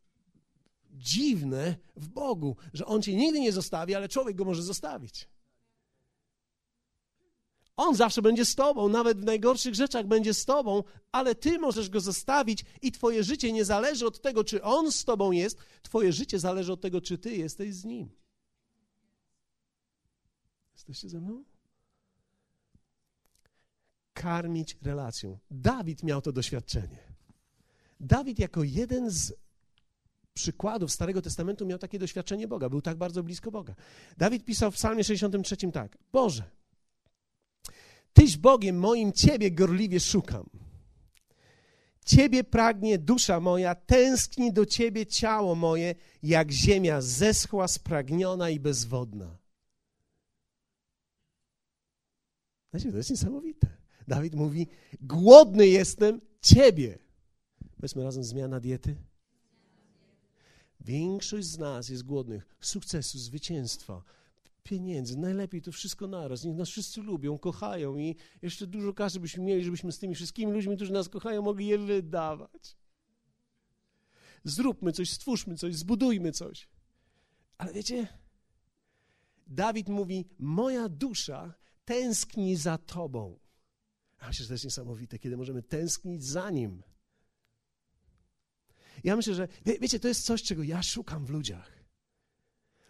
dziwne w Bogu, że On cię nigdy nie zostawi, ale człowiek go może zostawić. On zawsze będzie z tobą, nawet w najgorszych rzeczach będzie z tobą, ale ty możesz go zostawić i twoje życie nie zależy od tego, czy on z tobą jest, twoje życie zależy od tego, czy ty jesteś z nim. Jesteście ze mną? Karmić relacją. Dawid miał to doświadczenie. Dawid jako jeden z przykładów Starego Testamentu miał takie doświadczenie Boga, był tak bardzo blisko Boga. Dawid pisał w Psalmie 63 tak: Boże, Tyś Bogiem moim, Ciebie gorliwie szukam. Ciebie pragnie dusza moja, tęskni do Ciebie ciało moje, jak ziemia zeschła, spragniona i bezwodna. Znaczy, to jest niesamowite. Dawid mówi: Głodny jestem ciebie. Powiedzmy razem zmiana diety. Większość z nas jest głodnych sukcesu, zwycięstwa, pieniędzy, najlepiej to wszystko naraz. Niech nas wszyscy lubią, kochają i jeszcze dużo kasy byśmy mieli, żebyśmy z tymi wszystkimi ludźmi, którzy nas kochają, mogli je wydawać. Zróbmy coś, stwórzmy coś, zbudujmy coś. Ale wiecie, Dawid mówi: Moja dusza tęskni za Tobą. Ja myślę, że to jest niesamowite, kiedy możemy tęsknić za Nim. Ja myślę, że wie, wiecie, to jest coś, czego ja szukam w ludziach.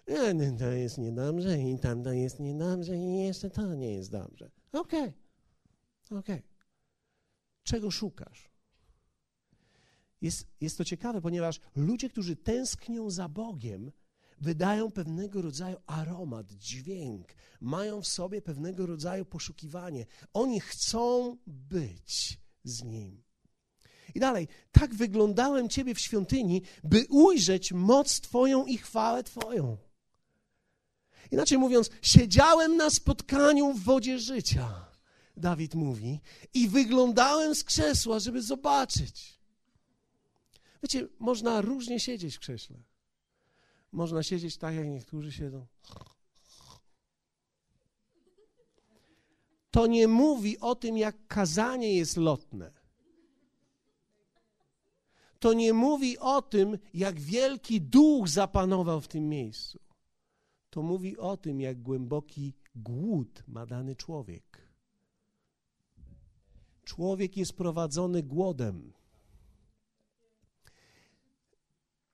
Nie, to jest niedobrze i tam to jest niedobrze i jeszcze to nie jest dobrze. Okej, okay. okej. Okay. Czego szukasz? Jest, jest to ciekawe, ponieważ ludzie, którzy tęsknią za Bogiem, wydają pewnego rodzaju aromat, dźwięk, mają w sobie pewnego rodzaju poszukiwanie. Oni chcą być z Nim. I dalej, tak wyglądałem Ciebie w świątyni, by ujrzeć moc Twoją i chwałę Twoją. Inaczej mówiąc, siedziałem na spotkaniu w wodzie życia, Dawid mówi, i wyglądałem z krzesła, żeby zobaczyć. Wiecie, można różnie siedzieć w krześle. Można siedzieć tak, jak niektórzy siedzą. To nie mówi o tym, jak kazanie jest lotne. To nie mówi o tym, jak wielki duch zapanował w tym miejscu. To mówi o tym, jak głęboki głód ma dany człowiek. Człowiek jest prowadzony głodem.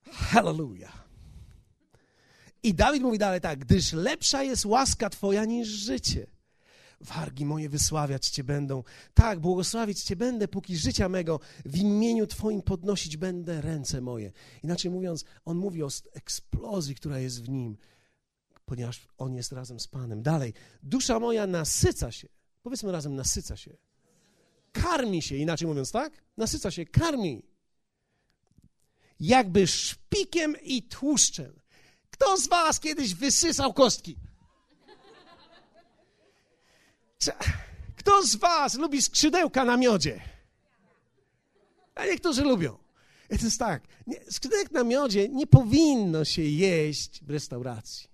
Hallelujah. I Dawid mówi dalej tak, gdyż lepsza jest łaska Twoja niż życie. Wargi moje wysławiać Cię będą. Tak, błogosławić Cię będę, póki życia mego w imieniu Twoim podnosić będę ręce moje. Inaczej mówiąc, on mówi o eksplozji, która jest w nim, ponieważ on jest razem z Panem. Dalej, dusza moja nasyca się. Powiedzmy razem, nasyca się. Karmi się, inaczej mówiąc, tak? Nasyca się, karmi. Jakby szpikiem i tłuszczem. Kto z was kiedyś wysysał kostki? Kto z was lubi skrzydełka na miodzie? A niektórzy lubią. I to jest tak, nie, skrzydełek na miodzie nie powinno się jeść w restauracji.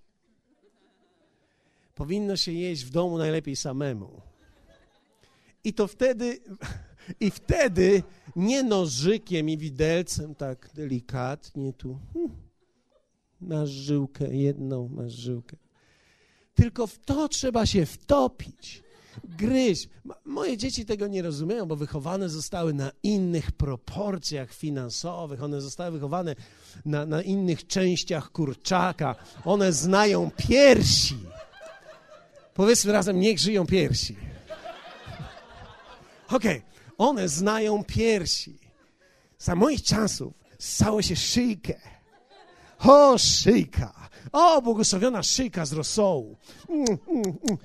Powinno się jeść w domu najlepiej samemu. I to wtedy, i wtedy nie nożykiem i widelcem tak delikatnie tu. Hmm masz żyłkę, jedną masz żyłkę. Tylko w to trzeba się wtopić Gryź. Moje dzieci tego nie rozumieją, bo wychowane zostały na innych proporcjach finansowych. One zostały wychowane na, na innych częściach kurczaka. One znają piersi. Powiedzmy razem, niech żyją piersi. Okej, okay. one znają piersi. Za moich czasów stało się szyjkę. O, szyjka. O, błogosławiona szyjka z rosołu. Mm, mm, mm.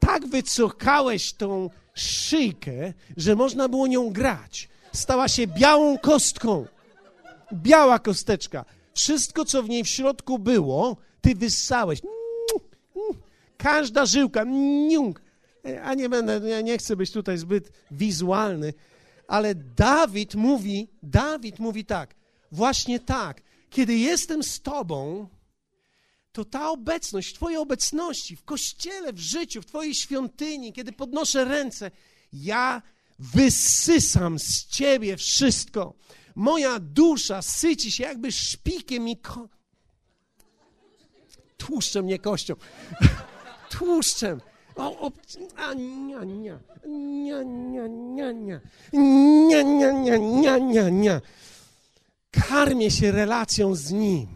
Tak wycukałeś tą szyjkę, że można było nią grać. Stała się białą kostką. Biała kosteczka. Wszystko, co w niej w środku było, ty wyssałeś. Każda żyłka. A nie będę, ja nie chcę być tutaj zbyt wizualny, ale Dawid mówi, Dawid mówi tak, właśnie tak, kiedy jestem z Tobą, to ta obecność, Twojej obecności, w kościele, w życiu, w Twojej świątyni, kiedy podnoszę ręce, ja wysysam z Ciebie wszystko. Moja dusza syci się jakby szpikiem i ko... tłuszczem, nie kością. tłuszczem. O, o, a, nia, nia, nia, nia, nia, nia, nia, nia, nia, nia, nia, nia. Karmię się relacją z Nim.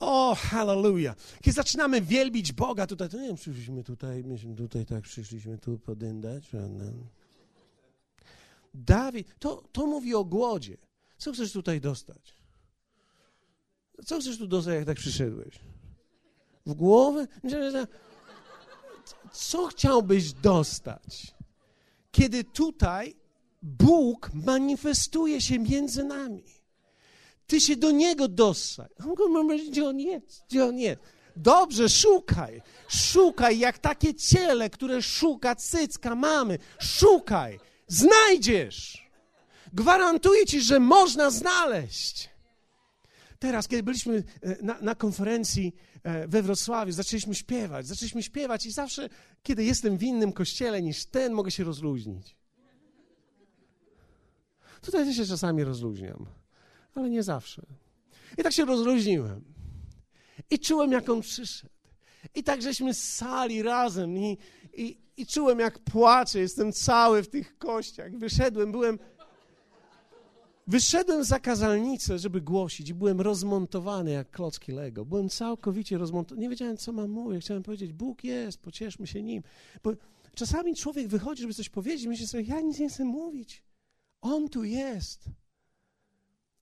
O, hallelujah. Kiedy zaczynamy wielbić Boga, tutaj, to nie wiem, przyszliśmy tutaj, myśmy tutaj tak przyszliśmy tu podyndać? Dawid, to, to mówi o głodzie. Co chcesz tutaj dostać? Co chcesz tu dostać, jak tak przyszedłeś? W głowę? Co chciałbyś dostać? Kiedy tutaj Bóg manifestuje się między nami. Ty się do Niego dostaj. Gdzie On jest? Gdzie On jest? Dobrze, szukaj. Szukaj jak takie ciele, które szuka cycka mamy. Szukaj. Znajdziesz. Gwarantuję ci, że można znaleźć. Teraz, kiedy byliśmy e, na, na, konferencji e, we Wrocławiu, zaczęliśmy śpiewać, zaczęliśmy śpiewać i zawsze, kiedy jestem w innym kościele niż ten, mogę się rozluźnić. Tutaj się czasami rozluźniam ale nie zawsze. I tak się rozluźniłem. I czułem, jak on przyszedł. I tak żeśmy sali razem i, i, i czułem, jak płaczę. Jestem cały w tych kościach. Wyszedłem, byłem... Wyszedłem za kazalnicę, żeby głosić i byłem rozmontowany jak klocki Lego. Byłem całkowicie rozmontowany. Nie wiedziałem, co mam mówić. Chciałem powiedzieć, Bóg jest, pocieszmy się Nim. Bo czasami człowiek wychodzi, żeby coś powiedzieć, myśli sobie, ja nic nie chcę mówić. On tu jest.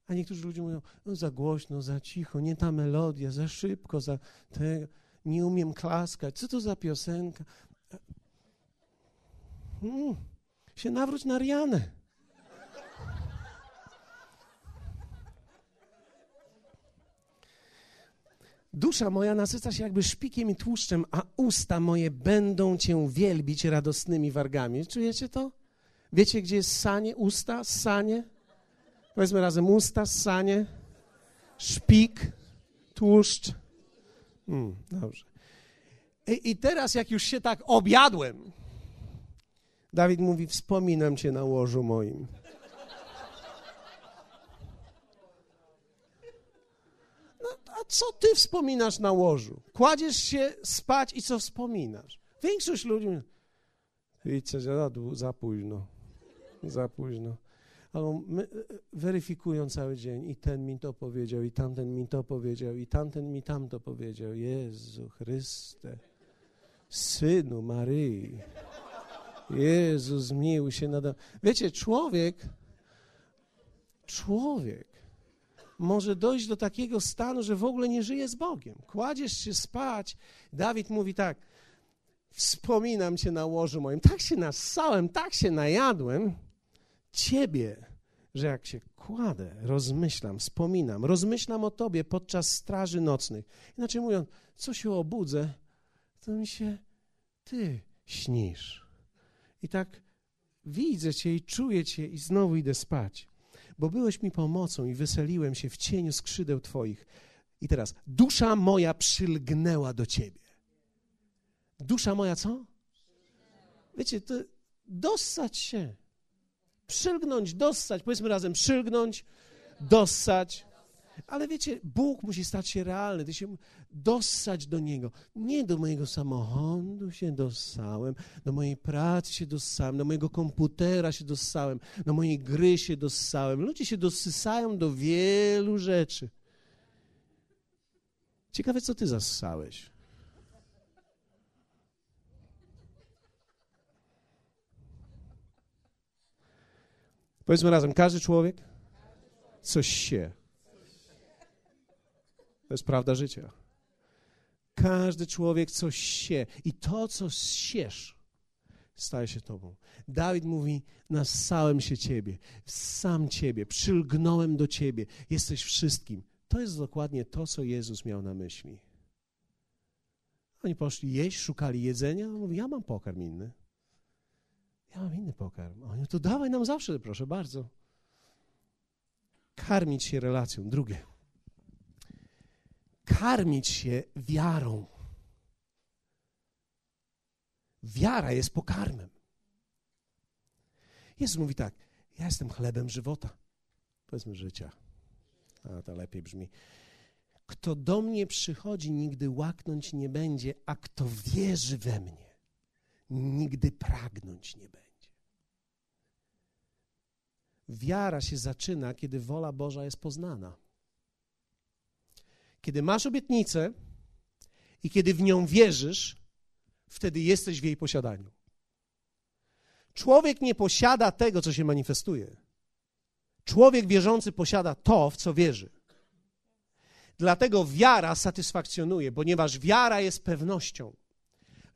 A niektórzy ludzie mówią, no za głośno, za cicho, nie ta melodia, za szybko, za tego, nie umiem klaskać. Co to za piosenka? Hmm, się nawróć na Rianę. Dusza moja nasyca się jakby szpikiem i tłuszczem, a usta moje będą Cię wielbić radosnymi wargami. Czujecie to? Wiecie, gdzie jest sanie? Usta, sanie? Powiedzmy razem usta, ssanie, szpik, tłuszcz. Mm, dobrze. I, I teraz, jak już się tak objadłem, Dawid mówi: Wspominam cię na łożu moim. No, a co ty wspominasz na łożu? Kładziesz się spać i co wspominasz? Większość ludzi mówi: Idźcie za późno, za późno ale my, e, weryfikują cały dzień i ten mi to powiedział, i tamten mi to powiedział, i tamten mi tamto powiedział. Jezu Chryste, Synu Maryi, Jezu zmiłuj się nade Wiecie, człowiek, człowiek może dojść do takiego stanu, że w ogóle nie żyje z Bogiem. Kładziesz się spać, Dawid mówi tak, wspominam cię na łożu moim, tak się nassałem, tak się najadłem, Ciebie, że jak się kładę, rozmyślam, wspominam, rozmyślam o Tobie podczas straży nocnych. Inaczej mówiąc, co się obudzę, to mi się Ty śnisz. I tak widzę Cię i czuję Cię i znowu idę spać, bo byłeś mi pomocą i weseliłem się w cieniu skrzydeł Twoich. I teraz, dusza moja przylgnęła do Ciebie. Dusza moja co? Wiecie, to dossać się. Przylgnąć, dossać. Powiedzmy razem, przylgnąć, dossać. Ale wiecie, Bóg musi stać się realny, ty się dossać do Niego. Nie do mojego samochodu się dossałem, do mojej pracy się dossałem, do mojego komputera się dossałem, do mojej gry się dossałem. Ludzie się dosysają do wielu rzeczy. Ciekawe, co ty zassałeś. Powiedzmy razem, każdy człowiek coś się. To jest prawda życia. Każdy człowiek coś się i to, co siesz, staje się tobą. Dawid mówi, nassałem się ciebie, sam ciebie, przylgnąłem do ciebie, jesteś wszystkim. To jest dokładnie to, co Jezus miał na myśli. Oni poszli jeść, szukali jedzenia, on mówi, ja mam pokarm inny. Ja mam inny pokarm. Oni, to dawaj nam zawsze, proszę bardzo. Karmić się relacją. Drugie karmić się wiarą. Wiara jest pokarmem. Jezus mówi tak: Ja jestem chlebem żywota. Powiedzmy życia. A to lepiej brzmi. Kto do mnie przychodzi, nigdy łaknąć nie będzie, a kto wierzy we mnie, nigdy pragnąć nie będzie. Wiara się zaczyna, kiedy wola Boża jest poznana. Kiedy masz obietnicę i kiedy w nią wierzysz, wtedy jesteś w jej posiadaniu. Człowiek nie posiada tego, co się manifestuje. Człowiek wierzący posiada to, w co wierzy. Dlatego wiara satysfakcjonuje, ponieważ wiara jest pewnością.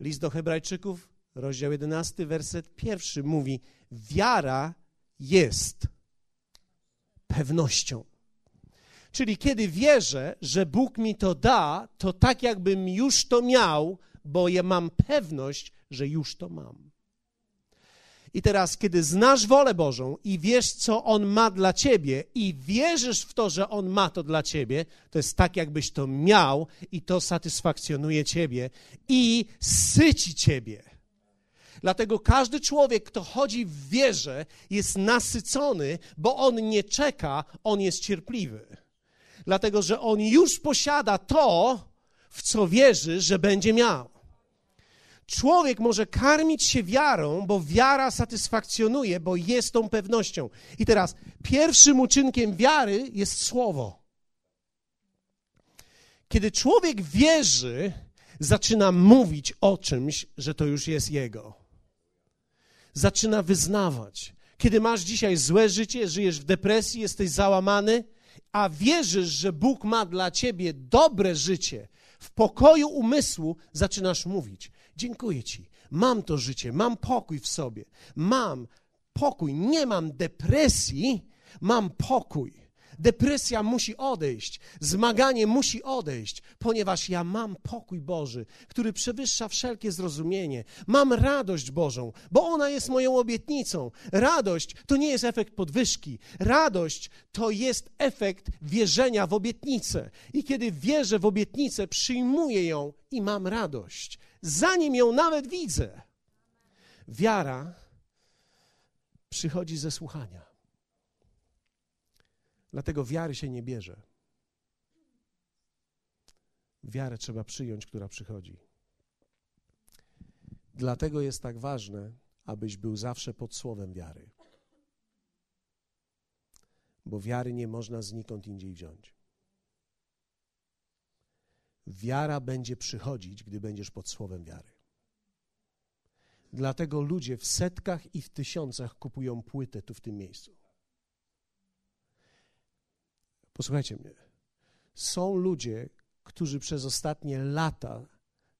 List do Hebrajczyków, rozdział 11, werset pierwszy mówi: Wiara jest pewnością. Czyli kiedy wierzę, że Bóg mi to da, to tak jakbym już to miał, bo ja mam pewność, że już to mam. I teraz, kiedy znasz wolę Bożą i wiesz, co On ma dla ciebie, i wierzysz w to, że On ma to dla ciebie, to jest tak, jakbyś to miał, i to satysfakcjonuje ciebie i syci ciebie. Dlatego każdy człowiek, kto chodzi w wierze, jest nasycony, bo on nie czeka, on jest cierpliwy dlatego że on już posiada to, w co wierzy, że będzie miał. Człowiek może karmić się wiarą, bo wiara satysfakcjonuje, bo jest tą pewnością. I teraz pierwszym uczynkiem wiary jest słowo. Kiedy człowiek wierzy, zaczyna mówić o czymś, że to już jest jego. Zaczyna wyznawać. Kiedy masz dzisiaj złe życie, żyjesz w depresji, jesteś załamany, a wierzysz, że Bóg ma dla ciebie dobre życie, w pokoju umysłu zaczynasz mówić: Dziękuję Ci, mam to życie, mam pokój w sobie, mam pokój, nie mam depresji, mam pokój. Depresja musi odejść, zmaganie musi odejść, ponieważ ja mam pokój Boży, który przewyższa wszelkie zrozumienie. Mam radość Bożą, bo ona jest moją obietnicą. Radość to nie jest efekt podwyżki. Radość to jest efekt wierzenia w obietnicę. I kiedy wierzę w obietnicę, przyjmuję ją i mam radość, zanim ją nawet widzę. Wiara przychodzi ze słuchania. Dlatego wiary się nie bierze. Wiarę trzeba przyjąć, która przychodzi. Dlatego jest tak ważne, abyś był zawsze pod słowem wiary. Bo wiary nie można znikąd indziej wziąć. Wiara będzie przychodzić, gdy będziesz pod słowem wiary. Dlatego ludzie w setkach i w tysiącach kupują płytę tu w tym miejscu. Posłuchajcie mnie. Są ludzie, którzy przez ostatnie lata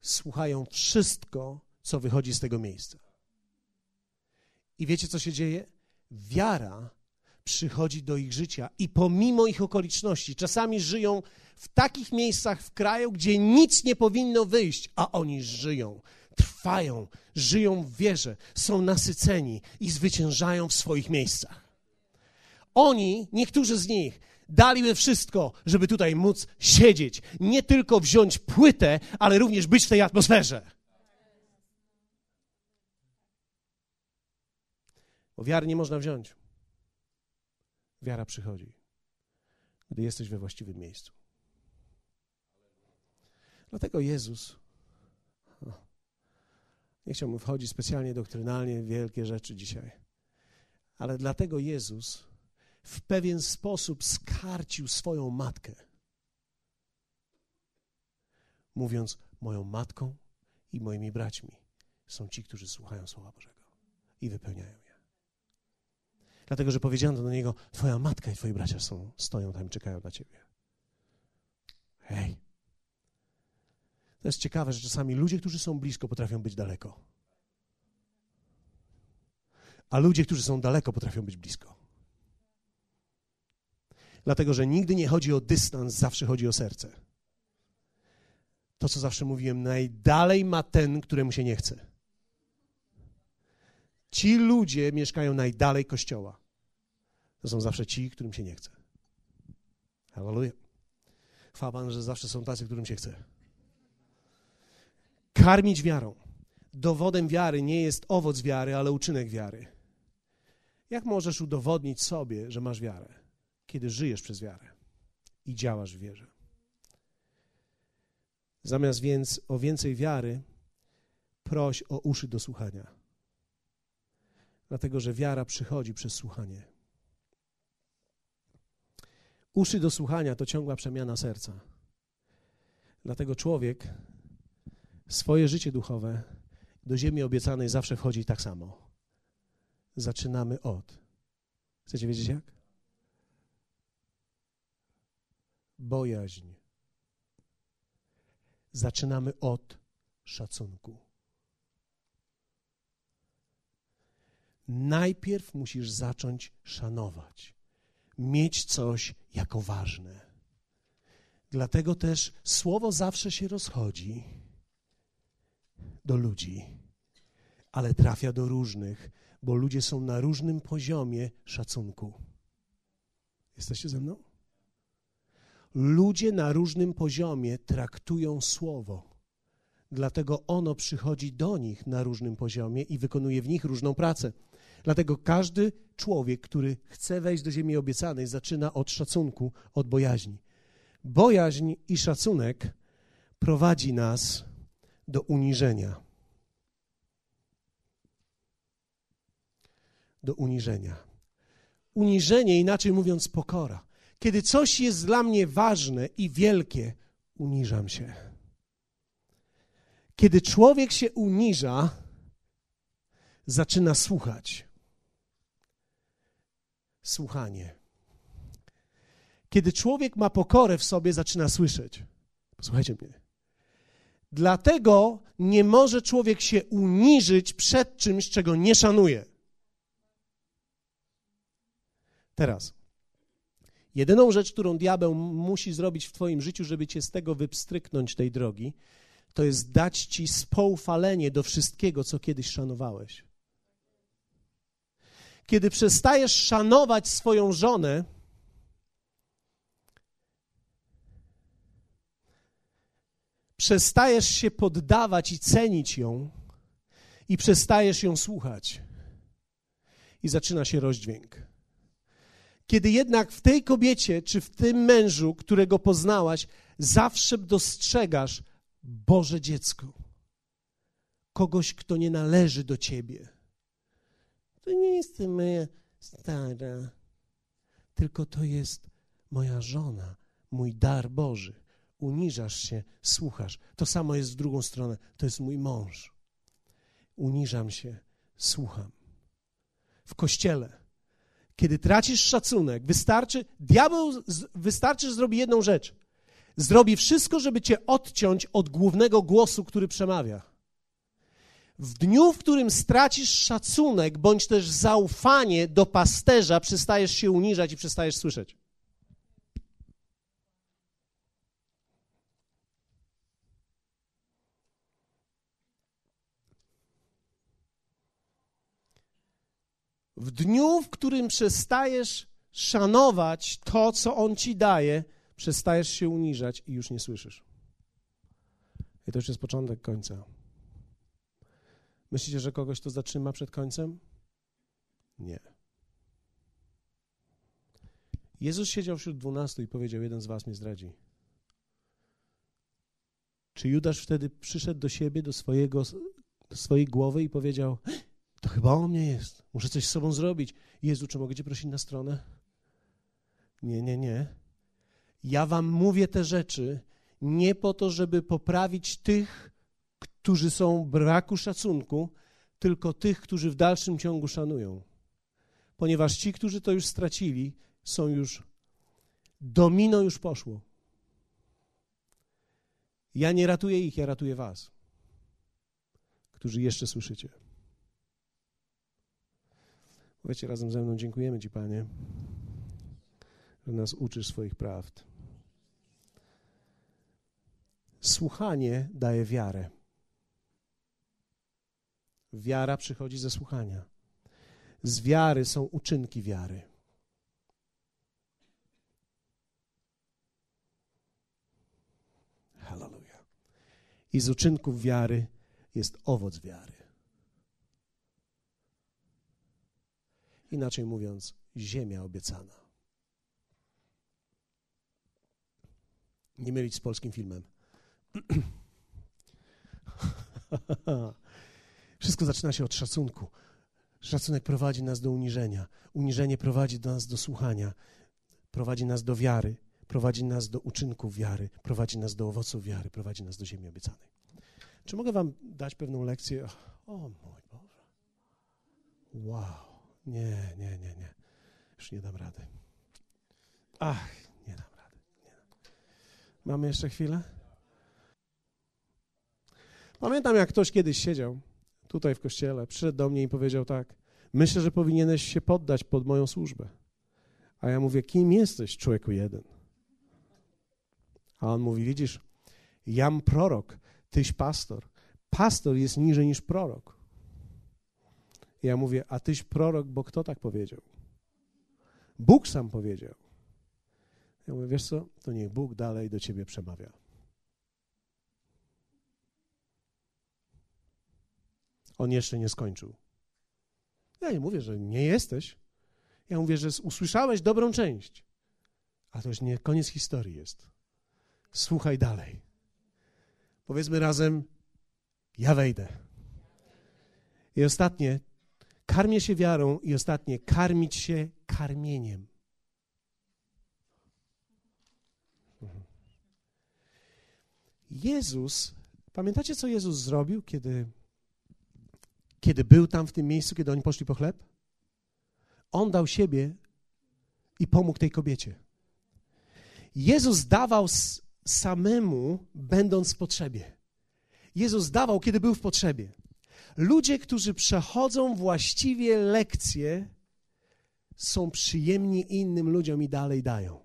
słuchają wszystko, co wychodzi z tego miejsca. I wiecie, co się dzieje? Wiara przychodzi do ich życia i pomimo ich okoliczności, czasami żyją w takich miejscach w kraju, gdzie nic nie powinno wyjść, a oni żyją, trwają, żyją w wierze, są nasyceni i zwyciężają w swoich miejscach. Oni, niektórzy z nich, daliby wszystko, żeby tutaj móc siedzieć. Nie tylko wziąć płytę, ale również być w tej atmosferze. Bo wiary nie można wziąć. Wiara przychodzi. gdy jesteś we właściwym miejscu. Dlatego Jezus, nie chciałbym wchodzić specjalnie doktrynalnie w wielkie rzeczy dzisiaj, ale dlatego Jezus w pewien sposób skarcił swoją matkę, mówiąc: Moją matką i moimi braćmi są ci, którzy słuchają Słowa Bożego i wypełniają je. Dlatego, że powiedziano do niego: Twoja matka i twoi bracia są, stoją tam i czekają na ciebie. Hej. To jest ciekawe, że czasami ludzie, którzy są blisko, potrafią być daleko. A ludzie, którzy są daleko, potrafią być blisko. Dlatego, że nigdy nie chodzi o dystans, zawsze chodzi o serce. To, co zawsze mówiłem, najdalej ma ten, któremu się nie chce. Ci ludzie mieszkają najdalej kościoła. To są zawsze ci, którym się nie chce. Hallelujah. Chwała Pan, że zawsze są tacy, którym się chce. Karmić wiarą. Dowodem wiary nie jest owoc wiary, ale uczynek wiary. Jak możesz udowodnić sobie, że masz wiarę, kiedy żyjesz przez wiarę i działasz w wierze? Zamiast więc o więcej wiary, proś o uszy do słuchania. Dlatego, że wiara przychodzi przez słuchanie. Uszy do słuchania to ciągła przemiana serca. Dlatego człowiek swoje życie duchowe do ziemi obiecanej zawsze wchodzi tak samo. Zaczynamy od. Chcecie wiedzieć jak? Bojaźń. Zaczynamy od szacunku. Najpierw musisz zacząć szanować, mieć coś jako ważne. Dlatego też słowo zawsze się rozchodzi do ludzi, ale trafia do różnych, bo ludzie są na różnym poziomie szacunku. Jesteście ze mną? Ludzie na różnym poziomie traktują słowo. Dlatego ono przychodzi do nich na różnym poziomie i wykonuje w nich różną pracę. Dlatego każdy człowiek, który chce wejść do ziemi obiecanej, zaczyna od szacunku, od bojaźni. Bojaźń i szacunek prowadzi nas do uniżenia. Do uniżenia. Uniżenie, inaczej mówiąc, pokora. Kiedy coś jest dla mnie ważne i wielkie, uniżam się. Kiedy człowiek się uniża, zaczyna słuchać. Słuchanie. Kiedy człowiek ma pokorę w sobie, zaczyna słyszeć. Posłuchajcie mnie. Dlatego nie może człowiek się uniżyć przed czymś, czego nie szanuje. Teraz. Jedyną rzecz, którą diabeł musi zrobić w Twoim życiu, żeby Cię z tego wypstryknąć tej drogi, to jest dać Ci spoufalenie do wszystkiego, co kiedyś szanowałeś. Kiedy przestajesz szanować swoją żonę, przestajesz się poddawać i cenić ją, i przestajesz ją słuchać, i zaczyna się rozdźwięk. Kiedy jednak w tej kobiecie, czy w tym mężu, którego poznałaś, zawsze dostrzegasz Boże dziecko, kogoś, kto nie należy do ciebie. To nie jest moja stara, tylko to jest moja żona, mój dar Boży uniżasz się, słuchasz. To samo jest w drugą stronę. To jest mój mąż. Uniżam się, słucham. W kościele, kiedy tracisz szacunek, wystarczy, diabeł wystarczy, że zrobi jedną rzecz. Zrobi wszystko, żeby cię odciąć od głównego głosu, który przemawia. W dniu, w którym stracisz szacunek bądź też zaufanie do pasterza, przestajesz się uniżać i przestajesz słyszeć. W dniu, w którym przestajesz szanować to, co On ci daje, przestajesz się uniżać i już nie słyszysz. I to już jest początek końca. Myślicie, że kogoś to zatrzyma przed końcem? Nie. Jezus siedział wśród dwunastu i powiedział: Jeden z was mnie zdradzi. Czy Judasz wtedy przyszedł do siebie, do, swojego, do swojej głowy i powiedział: To chyba o mnie jest, muszę coś z sobą zrobić. Jezu, czy mogę Cię prosić na stronę? Nie, nie, nie. Ja Wam mówię te rzeczy nie po to, żeby poprawić tych, którzy są braku szacunku, tylko tych, którzy w dalszym ciągu szanują. Ponieważ ci, którzy to już stracili, są już, domino już poszło. Ja nie ratuję ich, ja ratuję Was, którzy jeszcze słyszycie. Powiedzcie razem ze mną, dziękujemy Ci, Panie, że nas uczysz swoich prawd. Słuchanie daje wiarę. Wiara przychodzi ze słuchania. Z wiary są uczynki wiary. Hallelujah. I z uczynków wiary jest owoc wiary. Inaczej mówiąc, ziemia obiecana. Nie mylić z polskim filmem. Wszystko zaczyna się od szacunku. Szacunek prowadzi nas do uniżenia. Uniżenie prowadzi do nas do słuchania. Prowadzi nas do wiary. Prowadzi nas do uczynków wiary. Prowadzi nas do owoców wiary. Prowadzi nas do ziemi obiecanej. Czy mogę wam dać pewną lekcję? O mój Boże. Wow. Nie, nie, nie, nie. Już nie dam rady. Ach, nie dam rady. Nie dam. Mamy jeszcze chwilę? Pamiętam, jak ktoś kiedyś siedział tutaj w kościele, przyszedł do mnie i powiedział tak: Myślę, że powinieneś się poddać pod moją służbę. A ja mówię: Kim jesteś, człowieku jeden? A on mówi: Widzisz, jam prorok, tyś pastor. Pastor jest niżej niż prorok. I ja mówię: A tyś prorok, bo kto tak powiedział? Bóg sam powiedział. Ja mówię: Wiesz co, to niech Bóg dalej do ciebie przemawia. on jeszcze nie skończył. Ja nie mówię, że nie jesteś. Ja mówię, że usłyszałeś dobrą część. A to już nie koniec historii jest. Słuchaj dalej. Powiedzmy razem: Ja wejdę. I ostatnie, karmię się wiarą, i ostatnie, karmić się karmieniem. Jezus, pamiętacie, co Jezus zrobił, kiedy kiedy był tam w tym miejscu, kiedy oni poszli po chleb? On dał siebie i pomógł tej kobiecie. Jezus dawał samemu, będąc w potrzebie. Jezus dawał, kiedy był w potrzebie. Ludzie, którzy przechodzą właściwie lekcje, są przyjemni innym ludziom i dalej dają.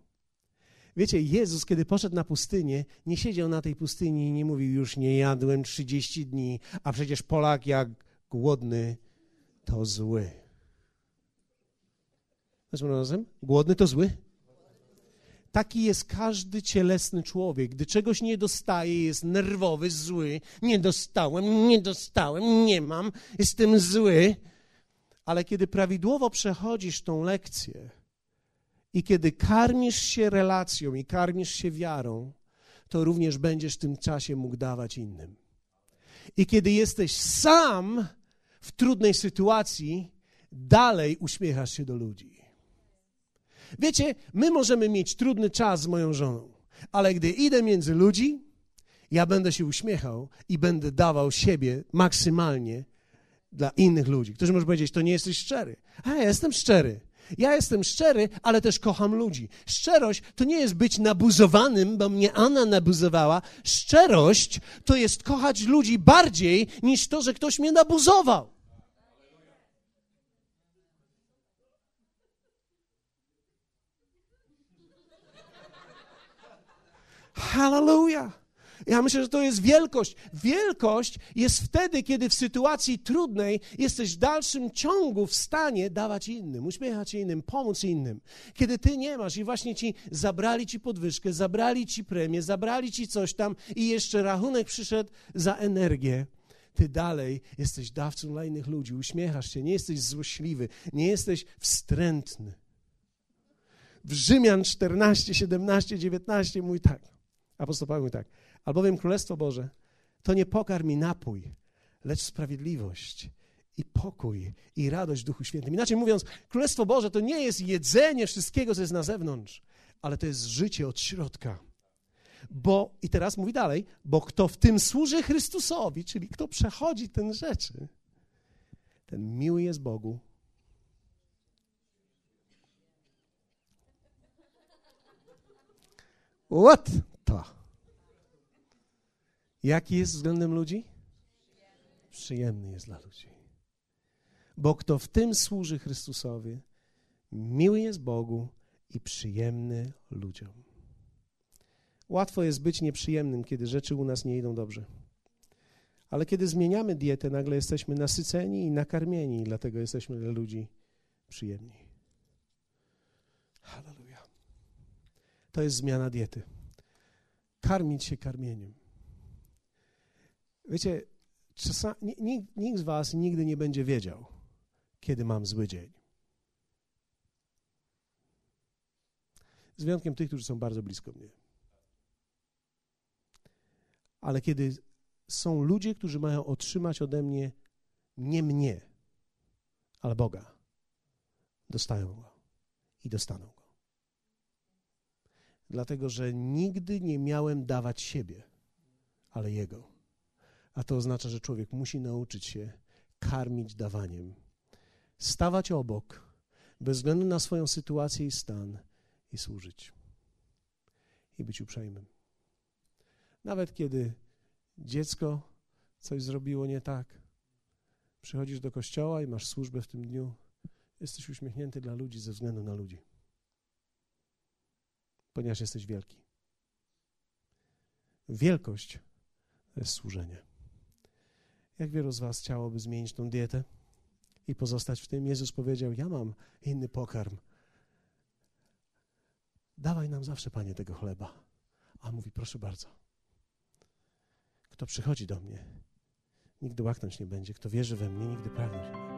Wiecie, Jezus, kiedy poszedł na pustynię, nie siedział na tej pustyni i nie mówił, już nie jadłem 30 dni, a przecież Polak jak głodny to zły. Naszym razem? Głodny to zły? Taki jest każdy cielesny człowiek. Gdy czegoś nie dostaje, jest nerwowy, zły. Nie dostałem, nie dostałem, nie mam, jestem zły. Ale kiedy prawidłowo przechodzisz tą lekcję i kiedy karmisz się relacją i karmisz się wiarą, to również będziesz w tym czasie mógł dawać innym. I kiedy jesteś sam w trudnej sytuacji, dalej uśmiechasz się do ludzi. Wiecie, my możemy mieć trudny czas z moją żoną, ale gdy idę między ludzi, ja będę się uśmiechał i będę dawał siebie maksymalnie dla innych ludzi. Którzy może powiedzieć, to nie jesteś szczery. A ja jestem szczery. Ja jestem szczery, ale też kocham ludzi. Szczerość to nie jest być nabuzowanym, bo mnie Anna nabuzowała. Szczerość to jest kochać ludzi bardziej niż to, że ktoś mnie nabuzował. Hallelujah. Ja myślę, że to jest wielkość. Wielkość jest wtedy, kiedy w sytuacji trudnej jesteś w dalszym ciągu w stanie dawać innym, uśmiechać innym, pomóc innym. Kiedy ty nie masz i właśnie ci zabrali ci podwyżkę, zabrali ci premię, zabrali ci coś tam i jeszcze rachunek przyszedł za energię ty dalej jesteś dawcą dla innych ludzi, uśmiechasz się, nie jesteś złośliwy, nie jesteś wstrętny. w Rzymian 14, 17, 19 mówi tak. Apostoł Paweł mówi tak. Albowiem Królestwo Boże to nie pokarm i napój, lecz sprawiedliwość i pokój i radość w Duchu Świętym. Inaczej mówiąc, Królestwo Boże to nie jest jedzenie wszystkiego, co jest na zewnątrz, ale to jest życie od środka. Bo, i teraz mówi dalej, bo kto w tym służy Chrystusowi, czyli kto przechodzi ten rzeczy, ten miły jest Bogu. What to? Jaki jest względem ludzi? Przyjemny jest dla ludzi. Bo kto w tym służy Chrystusowi, miły jest Bogu i przyjemny ludziom. Łatwo jest być nieprzyjemnym, kiedy rzeczy u nas nie idą dobrze. Ale kiedy zmieniamy dietę, nagle jesteśmy nasyceni i nakarmieni, dlatego jesteśmy dla ludzi przyjemni. Halleluja. To jest zmiana diety. Karmić się karmieniem. Wiecie, czasami, nikt, nikt z Was nigdy nie będzie wiedział, kiedy mam zły dzień. Z wyjątkiem tych, którzy są bardzo blisko mnie. Ale kiedy są ludzie, którzy mają otrzymać ode mnie nie mnie, ale Boga, dostają go i dostaną. Dlatego, że nigdy nie miałem dawać siebie, ale Jego. A to oznacza, że człowiek musi nauczyć się karmić dawaniem, stawać obok, bez względu na swoją sytuację i stan, i służyć. I być uprzejmym. Nawet kiedy dziecko coś zrobiło nie tak, przychodzisz do kościoła i masz służbę w tym dniu, jesteś uśmiechnięty dla ludzi ze względu na ludzi, ponieważ jesteś wielki. Wielkość to jest służenie. Jak wielu z Was chciałoby zmienić tą dietę i pozostać w tym? Jezus powiedział: Ja mam inny pokarm. Dawaj nam zawsze, Panie, tego chleba. A mówi: Proszę bardzo. Kto przychodzi do mnie, nigdy łaknąć nie będzie. Kto wierzy we mnie, nigdy pragnąć nie będzie.